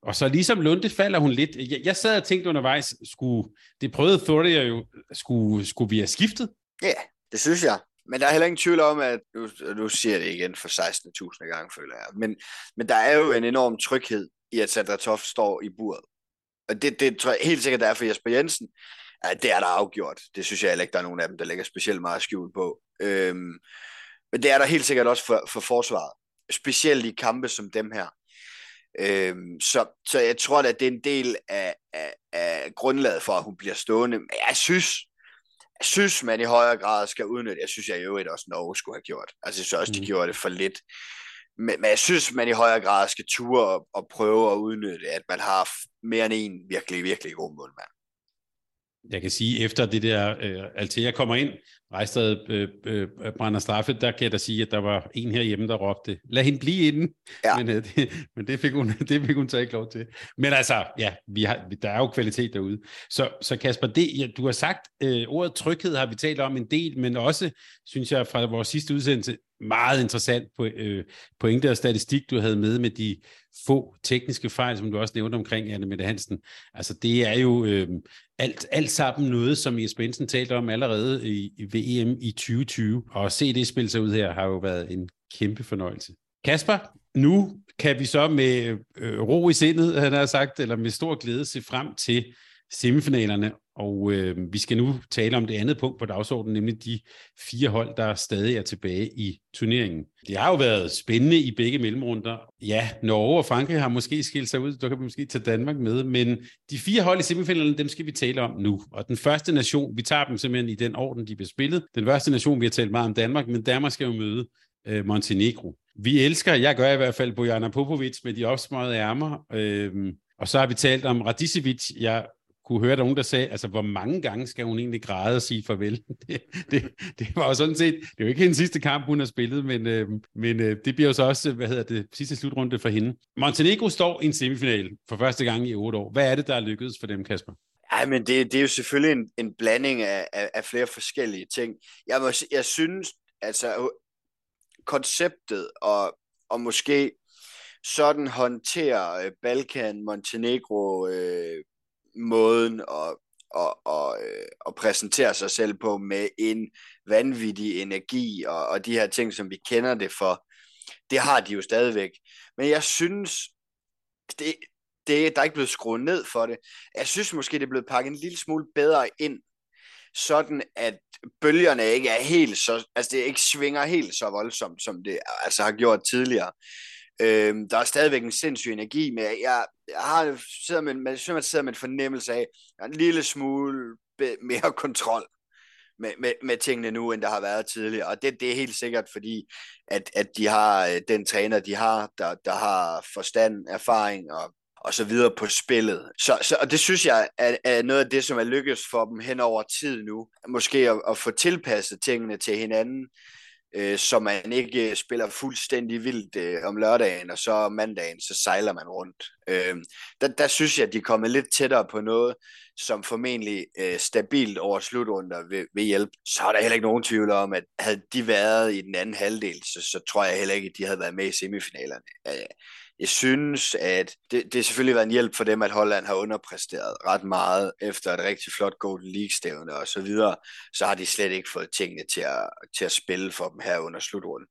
og så ligesom Lunde falder hun lidt. Jeg, jeg sad og tænkte undervejs, skulle, det prøvede Thoria jo, skulle, skulle vi have skiftet? Ja, yeah, det synes jeg. Men der er heller ingen tvivl om, at nu, nu siger det igen for 16.000 gange, føler jeg. Men, men der er jo en enorm tryghed i, at Sandra Toft står i buret. Og det, det tror jeg helt sikkert, der er for Jesper Jensen. Ja, det er der afgjort. Det synes jeg heller ikke, der er nogen af dem, der lægger specielt meget skjul på. Øhm, men det er der helt sikkert også for, for forsvaret. Specielt i kampe som dem her. Øhm, så, så jeg tror, at det er en del af, af, af grundlaget for, at hun bliver stående. Men jeg synes, jeg synes, man i højere grad skal udnytte, jeg synes, jeg i øvrigt også Norge skulle have gjort. Altså, jeg synes også, de mm. gjorde det for lidt. Men, men jeg synes, man i højere grad skal ture og, og prøve at udnytte, at man har mere end en virkelig, virkelig god målmand jeg kan sige, efter det der øh, Altea kommer ind, Rejstad øh, øh, brænder straffe, der kan jeg da sige, at der var en herhjemme, der råbte, lad hende blive inden. Ja. Men, øh, det, men det, fik hun, *laughs* det fik hun så ikke lov til. Men altså, ja, vi har, der er jo kvalitet derude. Så, så Kasper, det, ja, du har sagt, øh, ordet tryghed har vi talt om en del, men også, synes jeg, fra vores sidste udsendelse, meget interessant på, øh, pointe og statistik, du havde med med de få tekniske fejl, som du også nævnte omkring Anne Mette Hansen. Altså det er jo øh, alt, alt sammen noget, som Jesper Bensen talte om allerede i, i VM i 2020. Og at se det spille sig ud her har jo været en kæmpe fornøjelse. Kasper, nu kan vi så med øh, ro i sindet, han har sagt, eller med stor glæde se frem til semifinalerne, og øh, vi skal nu tale om det andet punkt på dagsordenen, nemlig de fire hold, der stadig er tilbage i turneringen. Det har jo været spændende i begge mellemrunder. Ja, Norge og Frankrig har måske skilt sig ud, så kan vi måske tage Danmark med, men de fire hold i semifinalerne, dem skal vi tale om nu. Og den første nation, vi tager dem simpelthen i den orden, de bliver spillet. Den første nation, vi har talt meget om Danmark, men Danmark skal jo møde øh, Montenegro. Vi elsker, jeg gør i hvert fald, Bojana Popovic med de opsmøjede ærmer. Øh, og så har vi talt om Radicevic. Jeg kunne høre nogen, der sagde, altså hvor mange gange skal hun egentlig græde og sige farvel? *laughs* Det, det, det var jo sådan set, det er jo ikke hendes sidste kamp, hun har spillet, men, øh, men øh, det bliver jo så også, hvad hedder det, sidste slutrunde for hende. Montenegro står i en semifinal for første gang i otte år. Hvad er det, der er lykkedes for dem, Kasper? Ja, men det, det er jo selvfølgelig en, en blanding af, af, af flere forskellige ting. Jeg, må, jeg synes, altså øh, konceptet og, og måske sådan håndterer øh, Balkan, Montenegro, øh, måden at, at, at, øh, at præsentere sig selv på med en vanvittig energi og, og de her ting, som vi kender det for, det har de jo stadigvæk. Men jeg synes, det, det, der er ikke blevet skruet ned for det. Jeg synes måske, det er blevet pakket en lille smule bedre ind, sådan at bølgerne ikke er helt så, altså det ikke svinger helt så voldsomt, som det altså har gjort tidligere. Øh, der er stadigvæk en sindssyg energi, men jeg, jeg har sidder med, man, man sidder med en fornemmelse af, en lille smule mere *laughs* kontrol med, med, med tingene nu, end der har været tidligere. Og det, det er helt sikkert, fordi at, at de har øh, den træner, de har, der, der har forstand, erfaring og, og så videre på spillet. Så, så, og det synes jeg er, er noget af det, som er lykkedes for dem hen over tid nu. Måske at, at få tilpasset tingene til hinanden, øh, så man ikke øh, spiller fuldstændig vildt øh, om lørdagen, og så om mandagen, så sejler man rundt. Øh, der, der synes jeg, at de er kommet lidt tættere på noget, som formentlig øh, stabilt over slutrunder vil, vil hjælpe. Så er der heller ikke nogen tvivl om, at havde de været i den anden halvdel, så, så tror jeg heller ikke, at de havde været med i semifinalerne. Øh, jeg synes, at det, det har selvfølgelig været en hjælp for dem, at Holland har underpræsteret ret meget efter et rigtig flot Golden League-stævne og så videre. Så har de slet ikke fået tingene til at, til at spille for dem her under slutrunden.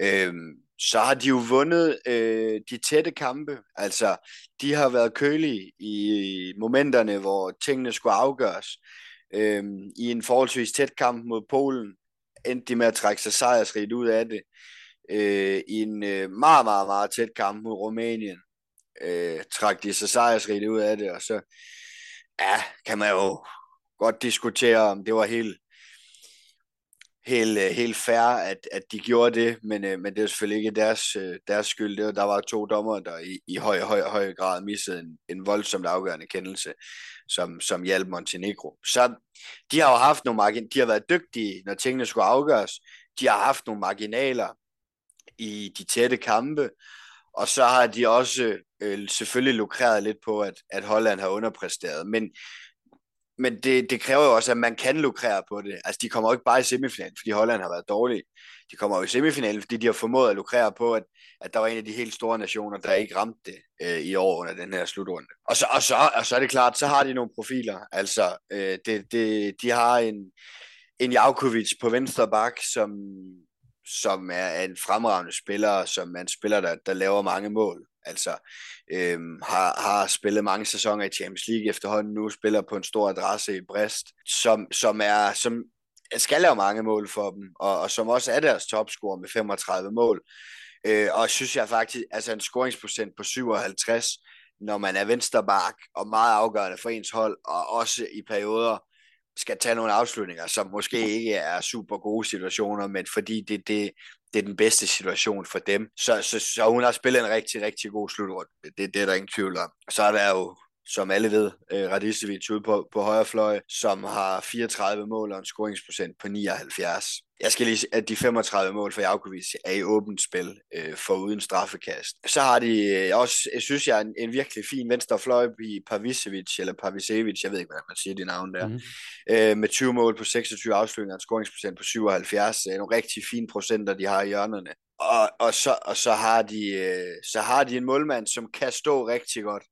Øhm, så har de jo vundet øh, de tætte kampe. Altså, de har været kølige i momenterne, hvor tingene skulle afgøres. Øhm, I en forholdsvis tæt kamp mod Polen endte de med at trække sig sejrsrigt ud af det øh, i en øh, meget, meget, meget tæt kamp mod Rumænien. Øh, trak de sig sejrsrigt ud af det, og så ja, kan man jo godt diskutere, om det var helt helt, øh, helt fair, at, at de gjorde det, men, øh, men det er selvfølgelig ikke deres, øh, deres skyld. Det var, der var to dommer, der i, i høj, høj, høj grad missede en, en voldsomt afgørende kendelse, som, som hjalp Montenegro. Så de har jo haft nogle margin de har været dygtige, når tingene skulle afgøres. De har haft nogle marginaler i de tætte kampe, og så har de også øh, selvfølgelig lukreret lidt på, at, at Holland har underpræsteret. Men men det, det kræver jo også, at man kan lukrere på det. Altså, de kommer jo ikke bare i semifinalen, fordi Holland har været dårlige. De kommer jo i semifinalen, fordi de har formået at lukrere på, at, at der var en af de helt store nationer, der ikke ramte det øh, i år under den her slutrunde. Og så, og, så, og så er det klart, så har de nogle profiler. Altså, øh, det, det, de har en, en Javkovic på venstre bak, som, som er en fremragende spiller, som er en spiller, der, der laver mange mål. Altså øhm, har, har spillet mange sæsoner i Champions League efterhånden nu, spiller på en stor adresse i Brest, som, som er som skal lave mange mål for dem, og, og som også er deres topscorer med 35 mål. Øh, og synes jeg faktisk, altså en scoringsprocent på 57, når man er vensterbak og meget afgørende for ens hold, og også i perioder skal tage nogle afslutninger, som måske ikke er super gode situationer, men fordi det, det, det er den bedste situation for dem. Så, så, så hun har spillet en rigtig, rigtig god slutrunde. Det, det er der ingen tvivl om. Så er der jo som alle ved, uh, Radicevic ude på, på højre fløj, som har 34 mål og en scoringsprocent på 79. Jeg skal lige at de 35 mål for Javkovic er i åbent spil uh, for uden straffekast. Så har de uh, også, jeg synes jeg, en, en virkelig fin venstre fløj i Pavisevic, eller Pavisevic, jeg ved ikke, hvordan man siger det navn der, mm. uh, med 20 mål på 26 afslutninger og en scoringsprocent på 77. Det er nogle rigtig fine procenter, de har i hjørnerne. Og, og, så, og så, har de, så har de en målmand, som kan stå rigtig godt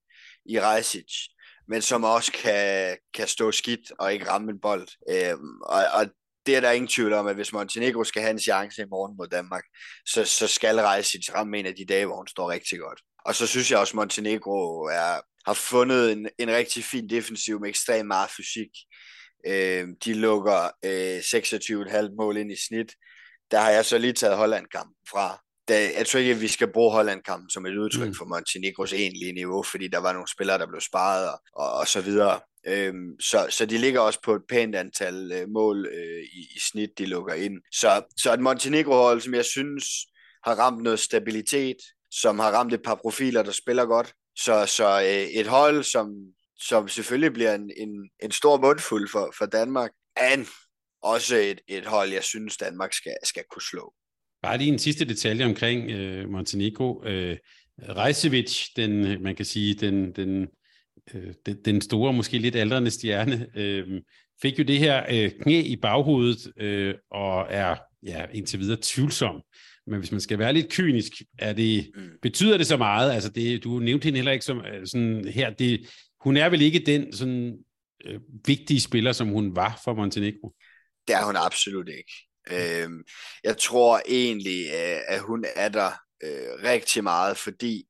i Rejsic, men som også kan, kan stå skidt og ikke ramme en bold. Øhm, og, og det er der ingen tvivl om, at hvis Montenegro skal have en chance i morgen mod Danmark, så, så skal Rejsic ramme en af de dage, hvor hun står rigtig godt. Og så synes jeg også, at Montenegro er, har fundet en, en rigtig fin defensiv med ekstremt meget fysik. Øh, de lukker øh, 26,5 mål ind i snit. Der har jeg så lige taget Holland-kampen fra da, jeg tror ikke, at vi skal bruge Holland-kampen som et udtryk mm. for Montenegros egentlige niveau, fordi der var nogle spillere, der blev sparet og, og, og så videre. Øhm, så, så de ligger også på et pænt antal øh, mål øh, i, i snit, de lukker ind. Så, så et Montenegro-hold, som jeg synes har ramt noget stabilitet, som har ramt et par profiler, der spiller godt. Så, så øh, et hold, som, som selvfølgelig bliver en, en, en stor mundfuld for, for Danmark, men også et, et hold, jeg synes, Danmark skal, skal kunne slå. Bare lige en sidste detalje omkring øh, Montenegro. Øh, Rejsevic, den, man kan sige, den, den, øh, den, den store, måske lidt aldrende stjerne, øh, fik jo det her øh, knæ i baghovedet, øh, og er ja, indtil videre tvivlsom. Men hvis man skal være lidt kynisk, er det, mm. betyder det så meget? Altså det, du nævnte hende heller ikke som øh, sådan her. Det, hun er vel ikke den sådan, øh, vigtige spiller, som hun var for Montenegro? Det er hun absolut ikke. Øh, jeg tror egentlig, øh, at hun er der øh, rigtig meget, fordi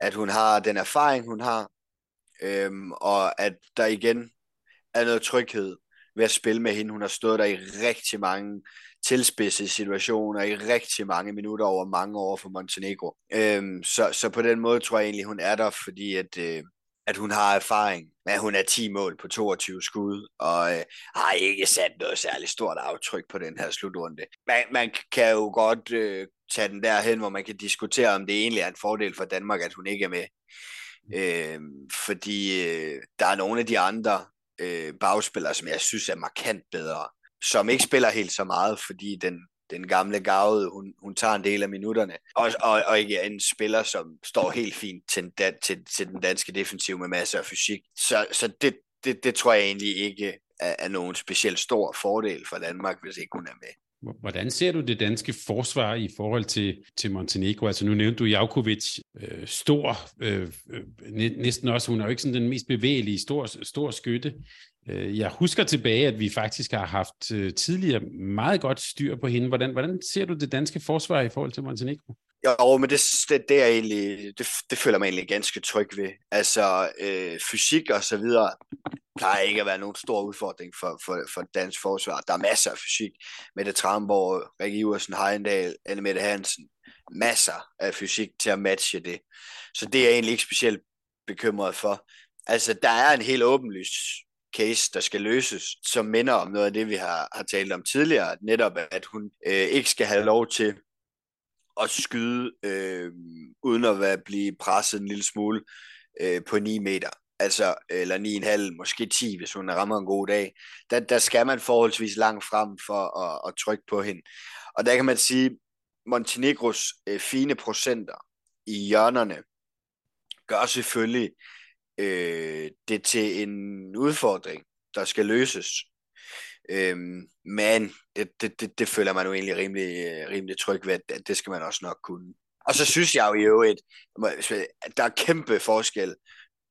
at hun har den erfaring, hun har, øh, og at der igen er noget tryghed ved at spille med hende. Hun har stået der i rigtig mange tilspidsede situationer, i rigtig mange minutter over mange år for Montenegro. Øhm, så, så på den måde tror jeg egentlig, hun er der, fordi at, øh, at hun har erfaring med, at hun er 10 mål på 22 skud, og øh, har ikke sat noget særligt stort aftryk på den her slutrunde. Man, man kan jo godt øh, tage den derhen, hvor man kan diskutere, om det egentlig er en fordel for Danmark, at hun ikke er med. Øh, fordi øh, der er nogle af de andre øh, bagspillere, som jeg synes er markant bedre, som ikke spiller helt så meget, fordi den den gamle gavede, hun, hun tager en del af minutterne. Og, og, og ikke en spiller, som står helt fint til, til, til den danske defensiv med masser af fysik. Så, så det, det, det tror jeg egentlig ikke er, er nogen specielt stor fordel for Danmark, hvis ikke hun er med. Hvordan ser du det danske forsvar i forhold til, til Montenegro? Altså nu nævnte du Jakovic, øh, stor, øh, øh næsten også, hun er jo ikke sådan den mest bevægelige, stor, stor skytte. Øh, jeg husker tilbage, at vi faktisk har haft øh, tidligere meget godt styr på hende. Hvordan, hvordan ser du det danske forsvar i forhold til Montenegro? Jo, men det, det, det er egentlig, det, det føler mig egentlig ganske tryg ved. Altså, øh, fysik og så videre, plejer ikke at være nogen stor udfordring for, for, for dansk forsvar. Der er masser af fysik. Mette Tramborg, Rikke Iversen, Heindal, Anne Mette Hansen. Masser af fysik til at matche det. Så det er jeg egentlig ikke specielt bekymret for. Altså, der er en helt åbenlyst case, der skal løses, som minder om noget af det, vi har, har talt om tidligere. Netop, at hun øh, ikke skal have lov til at skyde, øh, uden at være, blive presset en lille smule øh, på 9 meter altså, eller 9,5, måske 10, hvis hun rammer en god dag, der, der skal man forholdsvis langt frem for at, at trykke på hende. Og der kan man sige, Montenegros øh, fine procenter i hjørnerne gør selvfølgelig øh, det til en udfordring, der skal løses. Øhm, men det, det, det, det føler man jo egentlig rimelig, øh, rimelig tryg ved, at det skal man også nok kunne. Og så synes jeg jo i øvrigt, at der er kæmpe forskel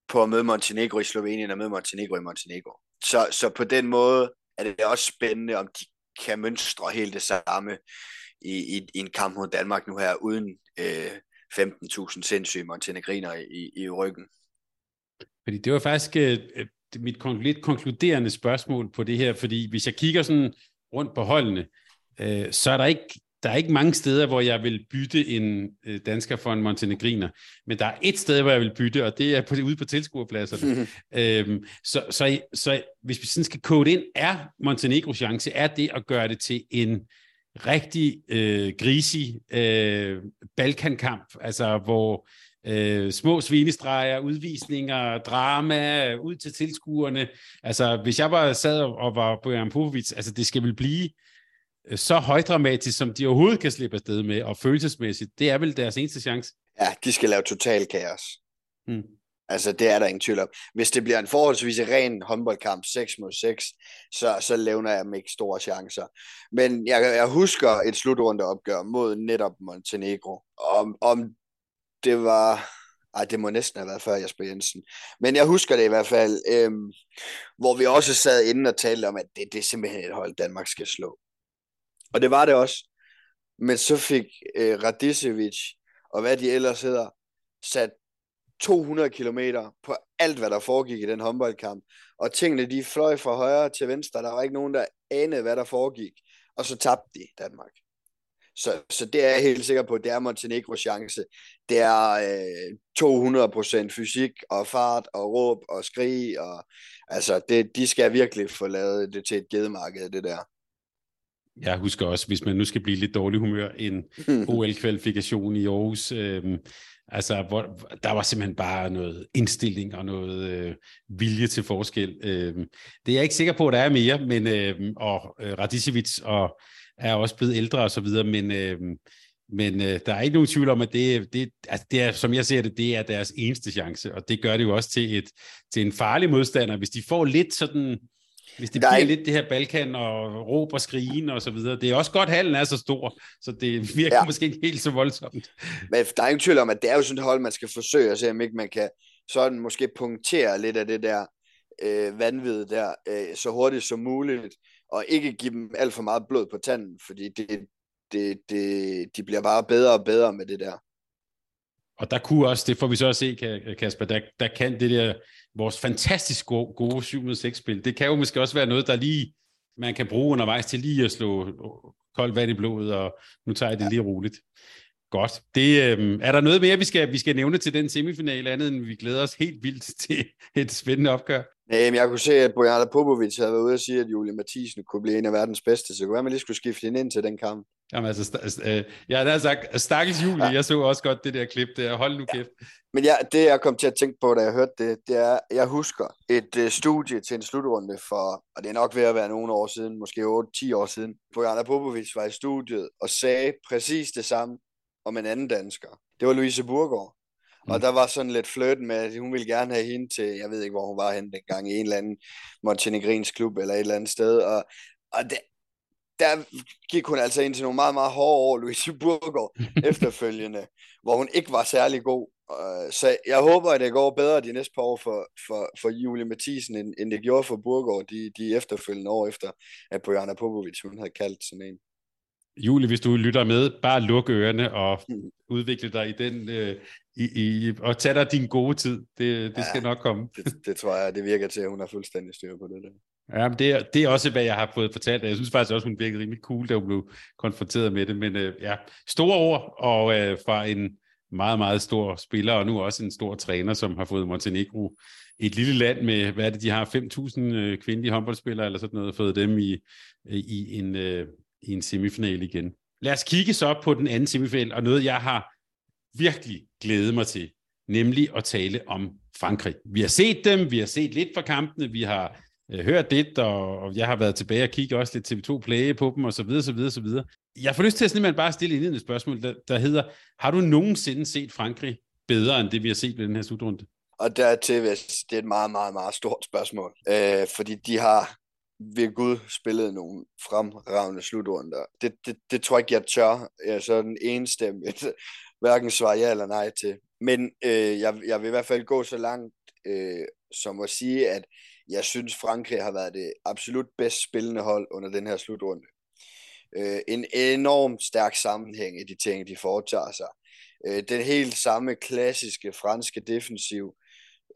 på at møde Montenegro i Slovenien og møde Montenegro i Montenegro. Så, så på den måde er det også spændende, om de kan mønstre helt det samme i, i, i en kamp mod Danmark nu her, uden øh, 15.000 sindssyge montenegriner i, i ryggen. Fordi det var faktisk øh, øh mit lidt konkluderende spørgsmål på det her, fordi hvis jeg kigger sådan rundt på holdene, øh, så er der ikke der er ikke mange steder, hvor jeg vil bytte en øh, dansker for en montenegriner, men der er et sted, hvor jeg vil bytte, og det er på, ude på tilskuerpladserne. øhm, så, så, så hvis vi sådan skal kode ind, er Montenegros chance, er det at gøre det til en rigtig øh, grisig øh, balkankamp, altså hvor øh, små svinestreger, udvisninger, drama, ud til tilskuerne. Altså, hvis jeg bare sad og var på Jan Popovic, altså det skal vel blive så højdramatisk, som de overhovedet kan slippe afsted med, og følelsesmæssigt, det er vel deres eneste chance. Ja, de skal lave total kaos. Hmm. Altså, det er der ingen tvivl om. Hvis det bliver en forholdsvis ren håndboldkamp, 6 mod 6, så, så levner jeg dem ikke store chancer. Men jeg, jeg husker et slutrundeopgør mod netop Montenegro. Om, om det var... Ej, det må næsten have været før Jesper Jensen. Men jeg husker det i hvert fald, øhm, hvor vi også sad inde og talte om, at det, det er simpelthen et hold, Danmark skal slå. Og det var det også. Men så fik øh, Radicevic, og hvad de ellers hedder, sat 200 kilometer på alt, hvad der foregik i den håndboldkamp. Og tingene, de fløj fra højre til venstre. Der var ikke nogen, der anede, hvad der foregik. Og så tabte de Danmark. Så, så det er jeg helt sikker på, det er Montenegros chance. Det er øh, 200% fysik og fart og råb og skrig. Og, altså, det, de skal virkelig få lavet det til et gedemarked, det der jeg husker også, hvis man nu skal blive lidt dårlig humør, en *laughs* OL-kvalifikation i Aarhus. Øh, altså, hvor, der var simpelthen bare noget indstilling og noget øh, vilje til forskel. Øh, det er jeg ikke sikker på, at der er mere, men øh, og øh, Radicevic og er også blevet ældre og så videre, men øh, men øh, der er ikke nogen tvivl om, at det, det, altså det er, som jeg ser det, det er deres eneste chance, og det gør det jo også til, et, til en farlig modstander. Hvis de får lidt sådan hvis det der bliver er... lidt det her Balkan og råb og skrigen og så videre. Det er også godt, halen er så stor, så det virker ja. måske ikke helt så voldsomt. Men der er ingen tvivl om, at det er jo sådan et hold, man skal forsøge at se, om ikke man kan sådan måske punktere lidt af det der øh, vanvid der, øh, så hurtigt som muligt, og ikke give dem alt for meget blod på tanden, fordi det, det, det, de bliver bare bedre og bedre med det der. Og der kunne også, det får vi så at se, Kasper, der, der kan det der vores fantastisk gode, gode 7-6-spil, det kan jo måske også være noget, der lige man kan bruge undervejs til lige at slå koldt vand i blodet, og nu tager jeg det lige roligt. Godt. Det, øh, er der noget mere, vi skal, vi skal nævne til den semifinale, andet end vi glæder os helt vildt *laughs* til et spændende opgør? Nej, men jeg kunne se, at Bojana Popovic havde været ude og sige, at Julie Mathisen kunne blive en af verdens bedste, så kunne være, man lige skulle skifte hende ind til den kamp. Jamen altså, st- øh, jeg har sagt, stakkels Julie, ja. jeg så også godt det der klip der, hold nu kæft. Ja. Men ja, det jeg kom til at tænke på, da jeg hørte det, det er, jeg husker et uh, studie til en slutrunde for, og det er nok ved at være nogle år siden, måske 8-10 år siden, Bojana Popovic var i studiet og sagde præcis det samme om en anden dansker. Det var Louise Burgård. Mm. Og der var sådan lidt flirten med, at hun ville gerne have hende til, jeg ved ikke, hvor hun var henne dengang, i en eller anden Montenegrins klub eller et eller andet sted. Og, og det, der gik hun altså ind til nogle meget, meget hårde år, Louise Burgård, *laughs* efterfølgende, hvor hun ikke var særlig god. Så jeg håber, at det går bedre de næste par år for, for, for Julie Mathisen, end, end det gjorde for Burgård de, de efterfølgende år efter, at Bojana Popovic, hun havde kaldt sådan en. Julie, hvis du lytter med, bare luk ørerne og udvikle dig i den, øh, i, i, og tage dig din gode tid. Det, det ja, skal nok komme. det, det tror jeg, det virker til, at hun har fuldstændig styr på det der. Ja, men det, er, det er også, hvad jeg har fået fortalt. Jeg synes faktisk også, hun virkede rimelig cool, da hun blev konfronteret med det. Men øh, ja, store ord, og øh, fra en meget, meget stor spiller, og nu også en stor træner, som har fået Montenegro, et lille land med, hvad er det, de har, 5.000 øh, kvindelige håndboldspillere, eller sådan noget, fået dem i, i, en, øh, i en semifinal igen. Lad os kigge så på den anden semifinal, og noget, jeg har virkelig glædet mig til, nemlig at tale om Frankrig. Vi har set dem, vi har set lidt fra kampene, vi har øh, hørt lidt, og, og jeg har været tilbage og kigge også lidt TV2 Play på dem, og så videre, så videre, så videre. Jeg får lyst til at simpelthen bare stille et spørgsmål, der, der hedder, har du nogensinde set Frankrig bedre end det, vi har set ved den her slutrunde? Og dertil, hvis det er et meget, meget, meget stort spørgsmål, øh, fordi de har ved Gud spillede nogle fremragende slutrunder. Det, det, det tror jeg ikke, jeg tør. Jeg er sådan enstemmigt *laughs* hverken svare ja eller nej til. Men øh, jeg, jeg vil i hvert fald gå så langt øh, som at sige, at jeg synes, Frankrig har været det absolut bedst spillende hold under den her slutrunde. Øh, en enorm stærk sammenhæng i de ting, de foretager sig. Øh, den helt samme klassiske franske defensiv,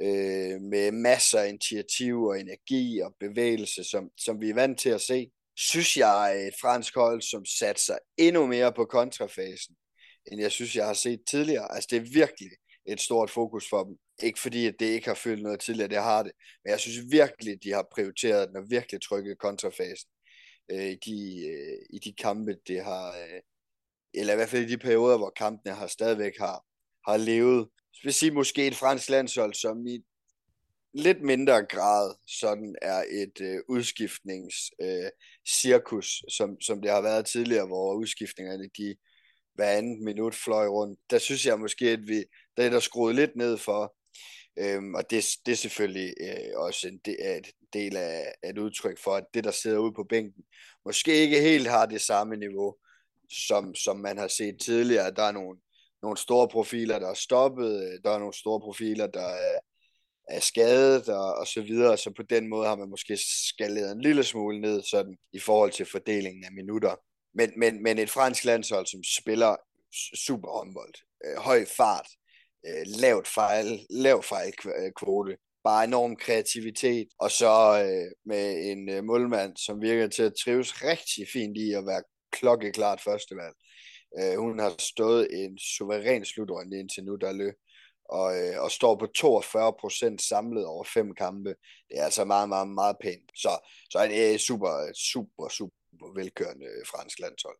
øh, med masser af initiativ og energi og bevægelse, som, som vi er vant til at se, synes jeg er et fransk hold, som satser endnu mere på kontrafasen, end jeg synes, jeg har set tidligere. Altså det er virkelig et stort fokus for dem. Ikke fordi, at det ikke har følt noget tidligere, det har det. Men jeg synes virkelig, de har prioriteret den og virkelig trykket kontrafasen øh, i, de, øh, i de kampe, det har, øh, eller i hvert fald i de perioder, hvor kampene har stadigvæk har, har levet. Vil sige måske et fransk landshold, som i lidt mindre grad sådan er et øh, udskiftningscirkus, øh, som, som det har været tidligere, hvor udskiftningerne de hver anden minut fløj rundt. Der synes jeg måske, at vi der er der skruet lidt ned for, øhm, og det, det er selvfølgelig øh, også en del, et del af, af et udtryk for, at det, der sidder ude på bænken, måske ikke helt har det samme niveau, som, som man har set tidligere. Der er nogle, nogle store profiler, der er stoppet, øh, der er nogle store profiler, der er, er skadet og, og så videre, så på den måde har man måske skaleret en lille smule ned sådan, i forhold til fordelingen af minutter. Men, men, men et fransk landshold, som spiller super håndbold, øh, høj fart, øh, lavt fejl, lav fejlkvote, øh, bare enorm kreativitet, og så øh, med en øh, målmand, som virker til at trives rigtig fint i at være klokkeklart førstevalg. Øh, hun har stået en suveræn slutrunde indtil nu, der løb, og, øh, og står på 42 procent samlet over fem kampe. Det er altså meget, meget, meget pænt. Så, så er det øh, super, super, super velkørende øh, fransk landshold.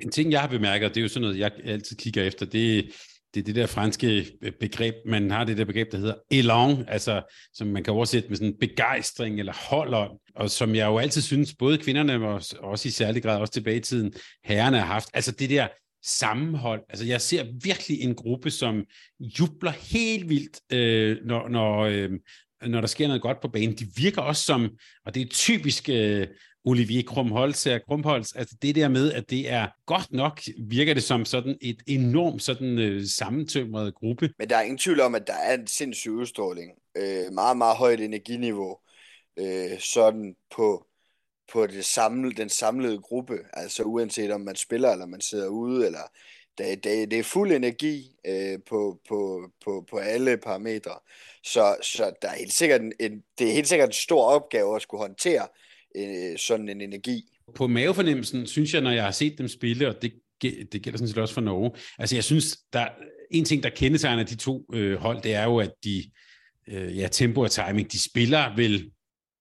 En ting, jeg har bemærket, det er jo sådan noget, jeg altid kigger efter, det, det er det der franske øh, begreb, man har det der begreb, der hedder elan, altså som man kan oversætte med sådan begejstring eller holdånd, og som jeg jo altid synes, både kvinderne og også i særlig grad også tilbage i tiden, herrerne har haft, altså det der sammenhold. Altså jeg ser virkelig en gruppe, som jubler helt vildt, øh, når, når, øh, når der sker noget godt på banen. De virker også som, og det er typisk øh, Olivier Krumholz her, øh, Krumholz, altså det der med, at det er godt nok, virker det som sådan et enormt sådan øh, sammentømret gruppe. Men der er ingen tvivl om, at der er en sindssyg udstråling. Øh, meget, meget højt energiniveau. Øh, sådan på, på det samle, den samlede gruppe. Altså uanset om man spiller, eller man sidder ude, eller det, det, det er fuld energi øh, på, på, på, på alle parametre. Så, så der er helt sikkert en, en, det er helt sikkert en stor opgave at skulle håndtere øh, sådan en energi. På mavefornemmelsen synes jeg, når jeg har set dem spille, og det, det gælder sådan set også for Norge, altså jeg synes, der en ting, der kendetegner de to øh, hold, det er jo, at de, øh, ja, tempo og timing, de spiller vel,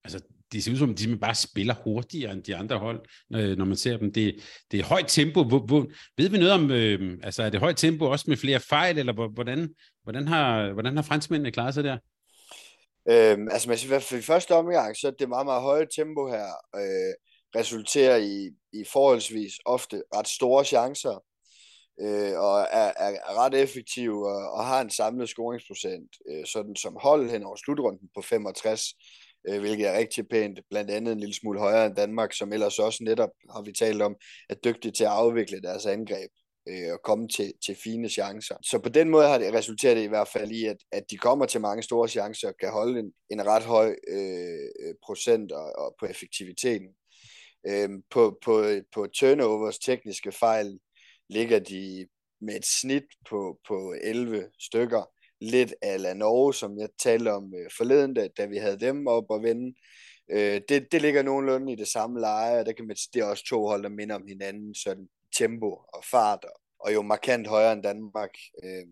altså det ser ud som, de bare spiller hurtigere end de andre hold, når, når man ser dem. Det, det er højt tempo. Hvor, hvor, ved vi noget om, øh, altså er det højt tempo også med flere fejl, eller hvordan, hvordan, har, hvordan har franskmændene klaret sig der? Øhm, altså man siger, for i første omgang, så er det meget, meget høje tempo her, øh, resulterer i, i forholdsvis ofte ret store chancer, øh, og er, er, ret effektiv og, og har en samlet scoringsprocent, øh, sådan som hold hen over slutrunden på 65, øh, hvilket er rigtig pænt, blandt andet en lille smule højere end Danmark, som ellers også netop, har vi talt om, er dygtige til at afvikle deres angreb øh, og komme til, til fine chancer. Så på den måde har det resulteret i hvert fald i, at, at de kommer til mange store chancer og kan holde en, en ret høj øh, øh procent og, og på effektiviteten. Øh, på, på, på turnovers tekniske fejl ligger de med et snit på, på 11 stykker. Lidt ala Norge, som jeg talte om øh, forleden, da, da vi havde dem op og vende. Øh, det, det ligger nogenlunde i det samme leje, og der kan man, det er også to hold, der minder om hinanden, sådan tempo og fart, og, og jo markant højere end Danmark. Øh,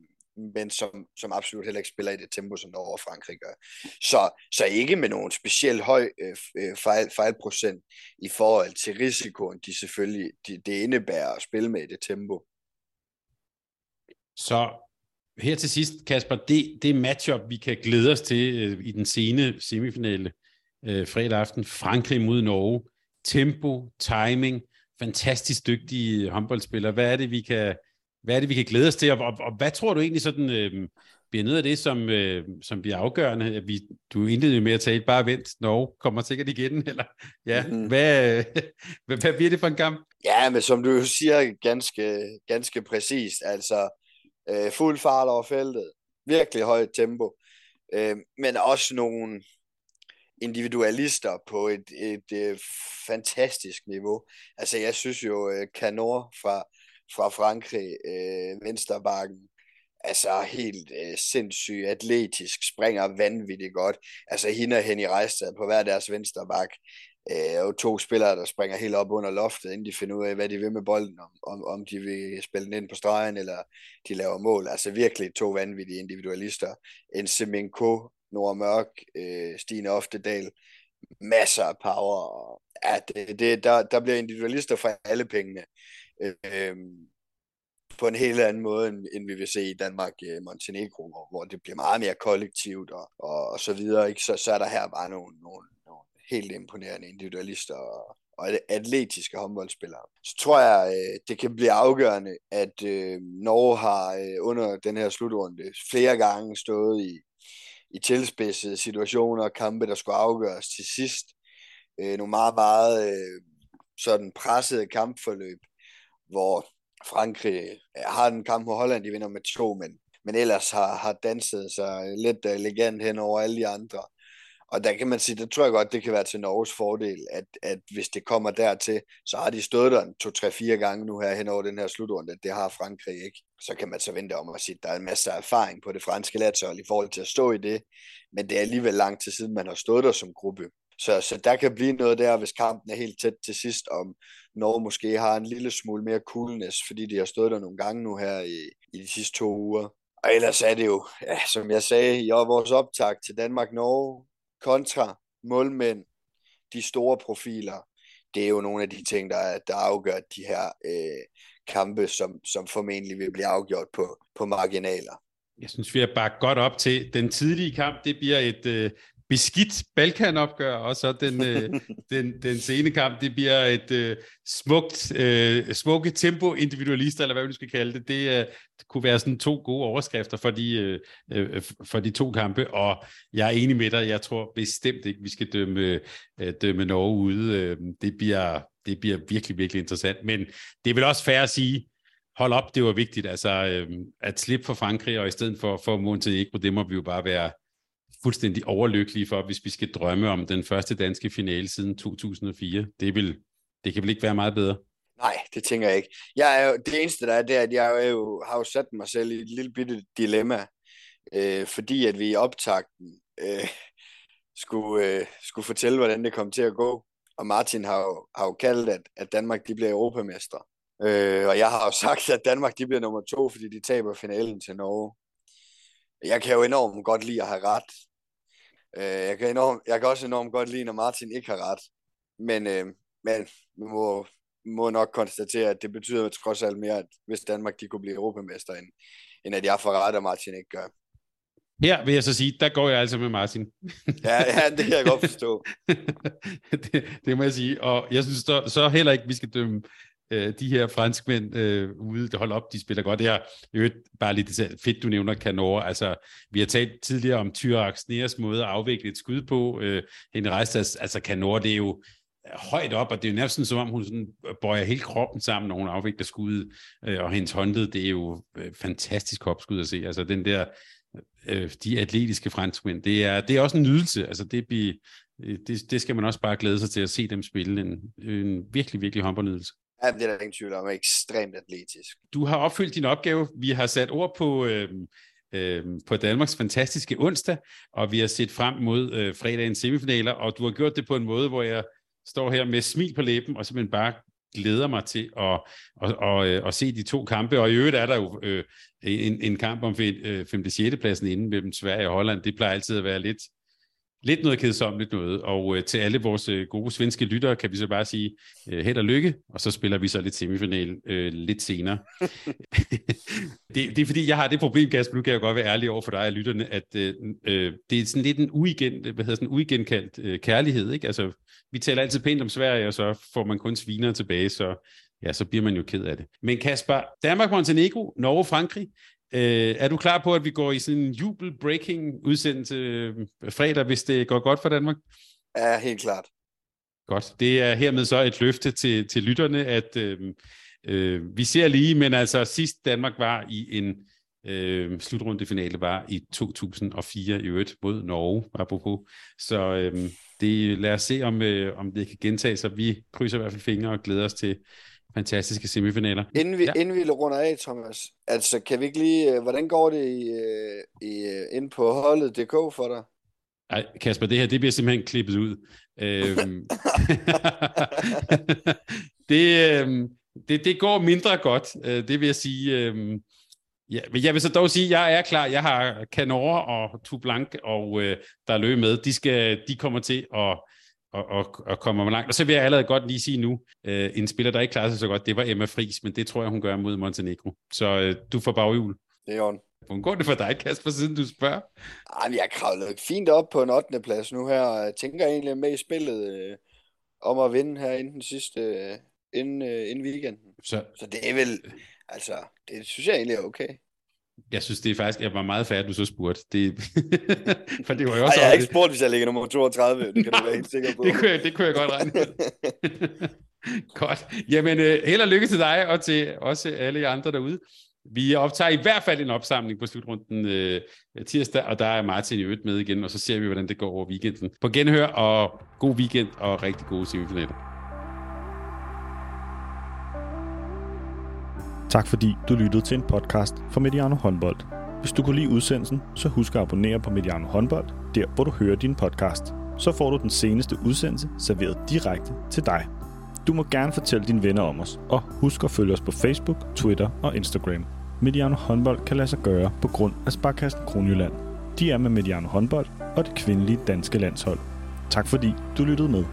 men som, som absolut heller ikke spiller i det tempo, som Norge og Frankrig gør. Så, så ikke med nogen speciel høj øh, øh fejl, fejlprocent i forhold til risikoen, de selvfølgelig, de, det indebærer at spille med i det tempo. Så her til sidst, Kasper, det, det matchup, vi kan glæde os til øh, i den sene semifinale øh, fredag aften, Frankrig mod Norge. Tempo, timing, fantastisk dygtige håndboldspillere. Hvad er det, vi kan, hvad er det, vi kan glæde os til, og, og, og hvad tror du egentlig sådan, øh, bliver noget af det, som, øh, som bliver afgørende? Vi, du indledte med at tale, bare vent, Norge kommer sikkert igen, *laughs* eller ja, mm. hvad, hvad, *laughs* hvad bliver det for en kamp? Ja, men som du siger ganske, ganske præcist, altså øh, fuld fart over feltet, virkelig højt tempo, øh, men også nogle individualister på et, et, et fantastisk niveau. Altså jeg synes jo, øh, Canor fra, fra Frankrig, øh, vensterbakken, altså helt øh, sindssygt atletisk, springer vanvittigt godt. Altså hende og Henny Reistad på hver deres vensterbak, øh, og to spillere, der springer helt op under loftet, inden de finder ud af, hvad de vil med bolden, om, om, om de vil spille den ind på stregen, eller de laver mål. Altså virkelig to vanvittige individualister. En Semenko, Nora Mørk, øh, Stine Oftedal, masser af power. Ja, det, det, der, der bliver individualister fra alle pengene. Øh, på en helt anden måde, end, end vi vil se i Danmark øh, Montenegro, hvor, hvor det bliver meget mere kollektivt og, og, og så videre. Ikke? Så, så er der her bare nogle, nogle helt imponerende individualister og, og atletiske håndboldspillere. Så tror jeg, øh, det kan blive afgørende, at øh, Norge har øh, under den her slutrunde flere gange stået i, i tilspidsede situationer og kampe, der skulle afgøres til sidst. Øh, nogle meget, meget øh, sådan pressede kampforløb, hvor Frankrig øh, har en kamp mod Holland, de vinder med to, men, men ellers har, har danset sig lidt elegant hen over alle de andre. Og der kan man sige, det tror jeg godt, det kan være til Norges fordel, at, at hvis det kommer dertil, så har de stået der to, tre, fire gange nu her hen over den her slutrunde. Det har Frankrig ikke. Så kan man så vente om at sige, at der er en masse erfaring på det franske landshold i forhold til at stå i det. Men det er alligevel lang tid siden, man har stået der som gruppe. Så, så der kan blive noget der, hvis kampen er helt tæt til sidst, om Norge måske har en lille smule mere coolness, fordi de har stået der nogle gange nu her i, i de sidste to uger. Og ellers er det jo, ja, som jeg sagde i vores optag til Danmark-Norge, kontra målmænd, de store profiler, det er jo nogle af de ting, der, der afgør de her øh, kampe, som, som formentlig vil blive afgjort på, på marginaler. Jeg synes, vi har bare godt op til den tidlige kamp. Det bliver et, øh, beskidt Balkanopgør, og så den, øh, *laughs* den, den sene kamp, det bliver et øh, smukt, øh, smukke tempo individualister, eller hvad vi skal kalde det. Det, øh, det kunne være sådan to gode overskrifter for de, øh, øh, for de to kampe, og jeg er enig med dig, jeg tror bestemt ikke, vi skal dømme, øh, dømme Norge ude. Øh, det, bliver, det bliver virkelig, virkelig interessant, men det er vel også fair at sige, hold op, det var vigtigt, altså øh, at slippe for Frankrig, og i stedet for, for Montenegro, det må vi jo bare være fuldstændig overlykkelige for, hvis vi skal drømme om den første danske finale siden 2004. Det, vil, det kan vel ikke være meget bedre? Nej, det tænker jeg ikke. Jeg er jo, det eneste, der er, det er, at jeg er jo, har jo sat mig selv i et lille bitte dilemma, øh, fordi at vi i optakten øh, skulle, øh, skulle fortælle, hvordan det kom til at gå. Og Martin har jo, har jo kaldt, at, at Danmark de bliver europamestre. Øh, og jeg har jo sagt, at Danmark de bliver nummer to, fordi de taber finalen til Norge. Jeg kan jo enormt godt lide at have ret, Øh, jeg, kan enormt, jeg kan også enormt godt lide, når Martin ikke har ret. Men, øh, men vi må, må nok konstatere, at det betyder trods alt mere, at hvis Danmark de kunne blive europamester, end, end at jeg får ret, og Martin ikke gør. Her vil jeg så sige, der går jeg altså med Martin. *laughs* ja, ja, det kan jeg godt forstå. *laughs* det, det må jeg sige. Og jeg synes så, så heller ikke, vi skal dømme øh, de her franskmænd øh, ude, det holder op, de spiller godt. Det er jo bare lidt fedt, du nævner Canor. Altså, vi har talt tidligere om Tyrak Neres måde at afvikle et skud på. Øh, Henrik Reistas, altså Canor, det er jo højt op, og det er jo næsten som om, hun sådan bøjer hele kroppen sammen, når hun afvikler skuddet, øh, og hendes håndled, det er jo øh, fantastisk hopskud at se. Altså den der, øh, de atletiske franskmænd, det er, det er også en nydelse. Altså det, vi, øh, det, det skal man også bare glæde sig til at se dem spille. En, en virkelig, virkelig håndboldnydelse. Ja, det er der ingen tvivl om. Ekstremt atletisk. Du har opfyldt din opgave. Vi har sat ord på, øh, øh, på Danmarks fantastiske onsdag, og vi har set frem mod øh, fredagens semifinaler, og du har gjort det på en måde, hvor jeg står her med smil på læben, og simpelthen bare glæder mig til at, at, at, at, at se de to kampe. Og i øvrigt er der jo øh, en, en kamp om 5. Øh, 6. pladsen inden mellem Sverige og Holland. Det plejer altid at være lidt, lidt noget kedsomligt noget. Og øh, til alle vores øh, gode svenske lyttere kan vi så bare sige øh, held og lykke, og så spiller vi så lidt semifinal øh, lidt senere. *laughs* det, det er fordi, jeg har det problem, Kasper, nu kan jeg godt være ærlig over for dig og lytterne, at øh, øh, det er sådan lidt en uigen, hvad hedder sådan, uigenkaldt øh, kærlighed. Ikke? Altså, vi taler altid pænt om Sverige, og så får man kun sviner tilbage, så ja, så bliver man jo ked af det. Men Kasper, Danmark, Montenegro, Norge, Frankrig, Øh, er du klar på, at vi går i sådan en jubel-breaking udsendelse øh, fredag, hvis det går godt for Danmark? Ja, helt klart. Godt. Det er hermed så et løfte til, til lytterne, at øh, øh, vi ser lige, men altså sidst Danmark var i en øh, slutrundefinale var i 2004 i øvrigt mod Norge, apropos. Så øh, det, lad os se, om, øh, om det kan gentage sig. Vi krydser i hvert fald fingre og glæder os til fantastiske semifinaler. Inden vi, ja. inden vi runder af, Thomas, altså kan vi ikke lige, øh, hvordan går det i, øh, i, øh, ind på holdet.dk for dig? Ej, Kasper, det her, det bliver simpelthen klippet ud. Øhm, *laughs* det, øhm, det, det går mindre godt, det vil jeg sige. Øhm, ja, men jeg vil så dog sige, at jeg er klar. Jeg har Canora og Tublanc og øh, der er løb med. De, skal, de kommer til at og, og, og kommer langt. Og så vil jeg allerede godt lige sige nu, øh, en spiller, der ikke klarede sig så godt, det var Emma Fris, men det tror jeg, hun gør mod Montenegro. Så øh, du får baghjul. Det er Hvordan går det for dig, Kasper, siden du spørger? Ej, jeg kravlet fint op på en 8. plads nu her, jeg tænker egentlig med i spillet øh, om at vinde her inden den sidste, øh, inden, øh, inden weekenden. Så, så det er vel, altså, det synes jeg egentlig er okay. Jeg synes, det er faktisk, jeg var meget færdig, du så spurgte. Det, *laughs* for det var jo også... Ej, jeg har ikke spurgt, hvis jeg ligger nummer 32, det kan du være helt sikker på. det, kunne jeg, det kunne jeg godt regne *laughs* godt. Jamen, øh, held og lykke til dig, og til også alle andre derude. Vi optager i hvert fald en opsamling på slutrunden øh, tirsdag, og der er Martin i øvrigt med igen, og så ser vi, hvordan det går over weekenden. På genhør, og god weekend, og rigtig gode semifinaler. Tak fordi du lyttede til en podcast fra Mediano Håndbold. Hvis du kunne lide udsendelsen, så husk at abonnere på Mediano Håndbold, der hvor du hører din podcast. Så får du den seneste udsendelse serveret direkte til dig. Du må gerne fortælle dine venner om os, og husk at følge os på Facebook, Twitter og Instagram. Mediano Håndbold kan lade sig gøre på grund af Sparkassen Kronjylland. De er med Mediano Håndbold og det kvindelige danske landshold. Tak fordi du lyttede med.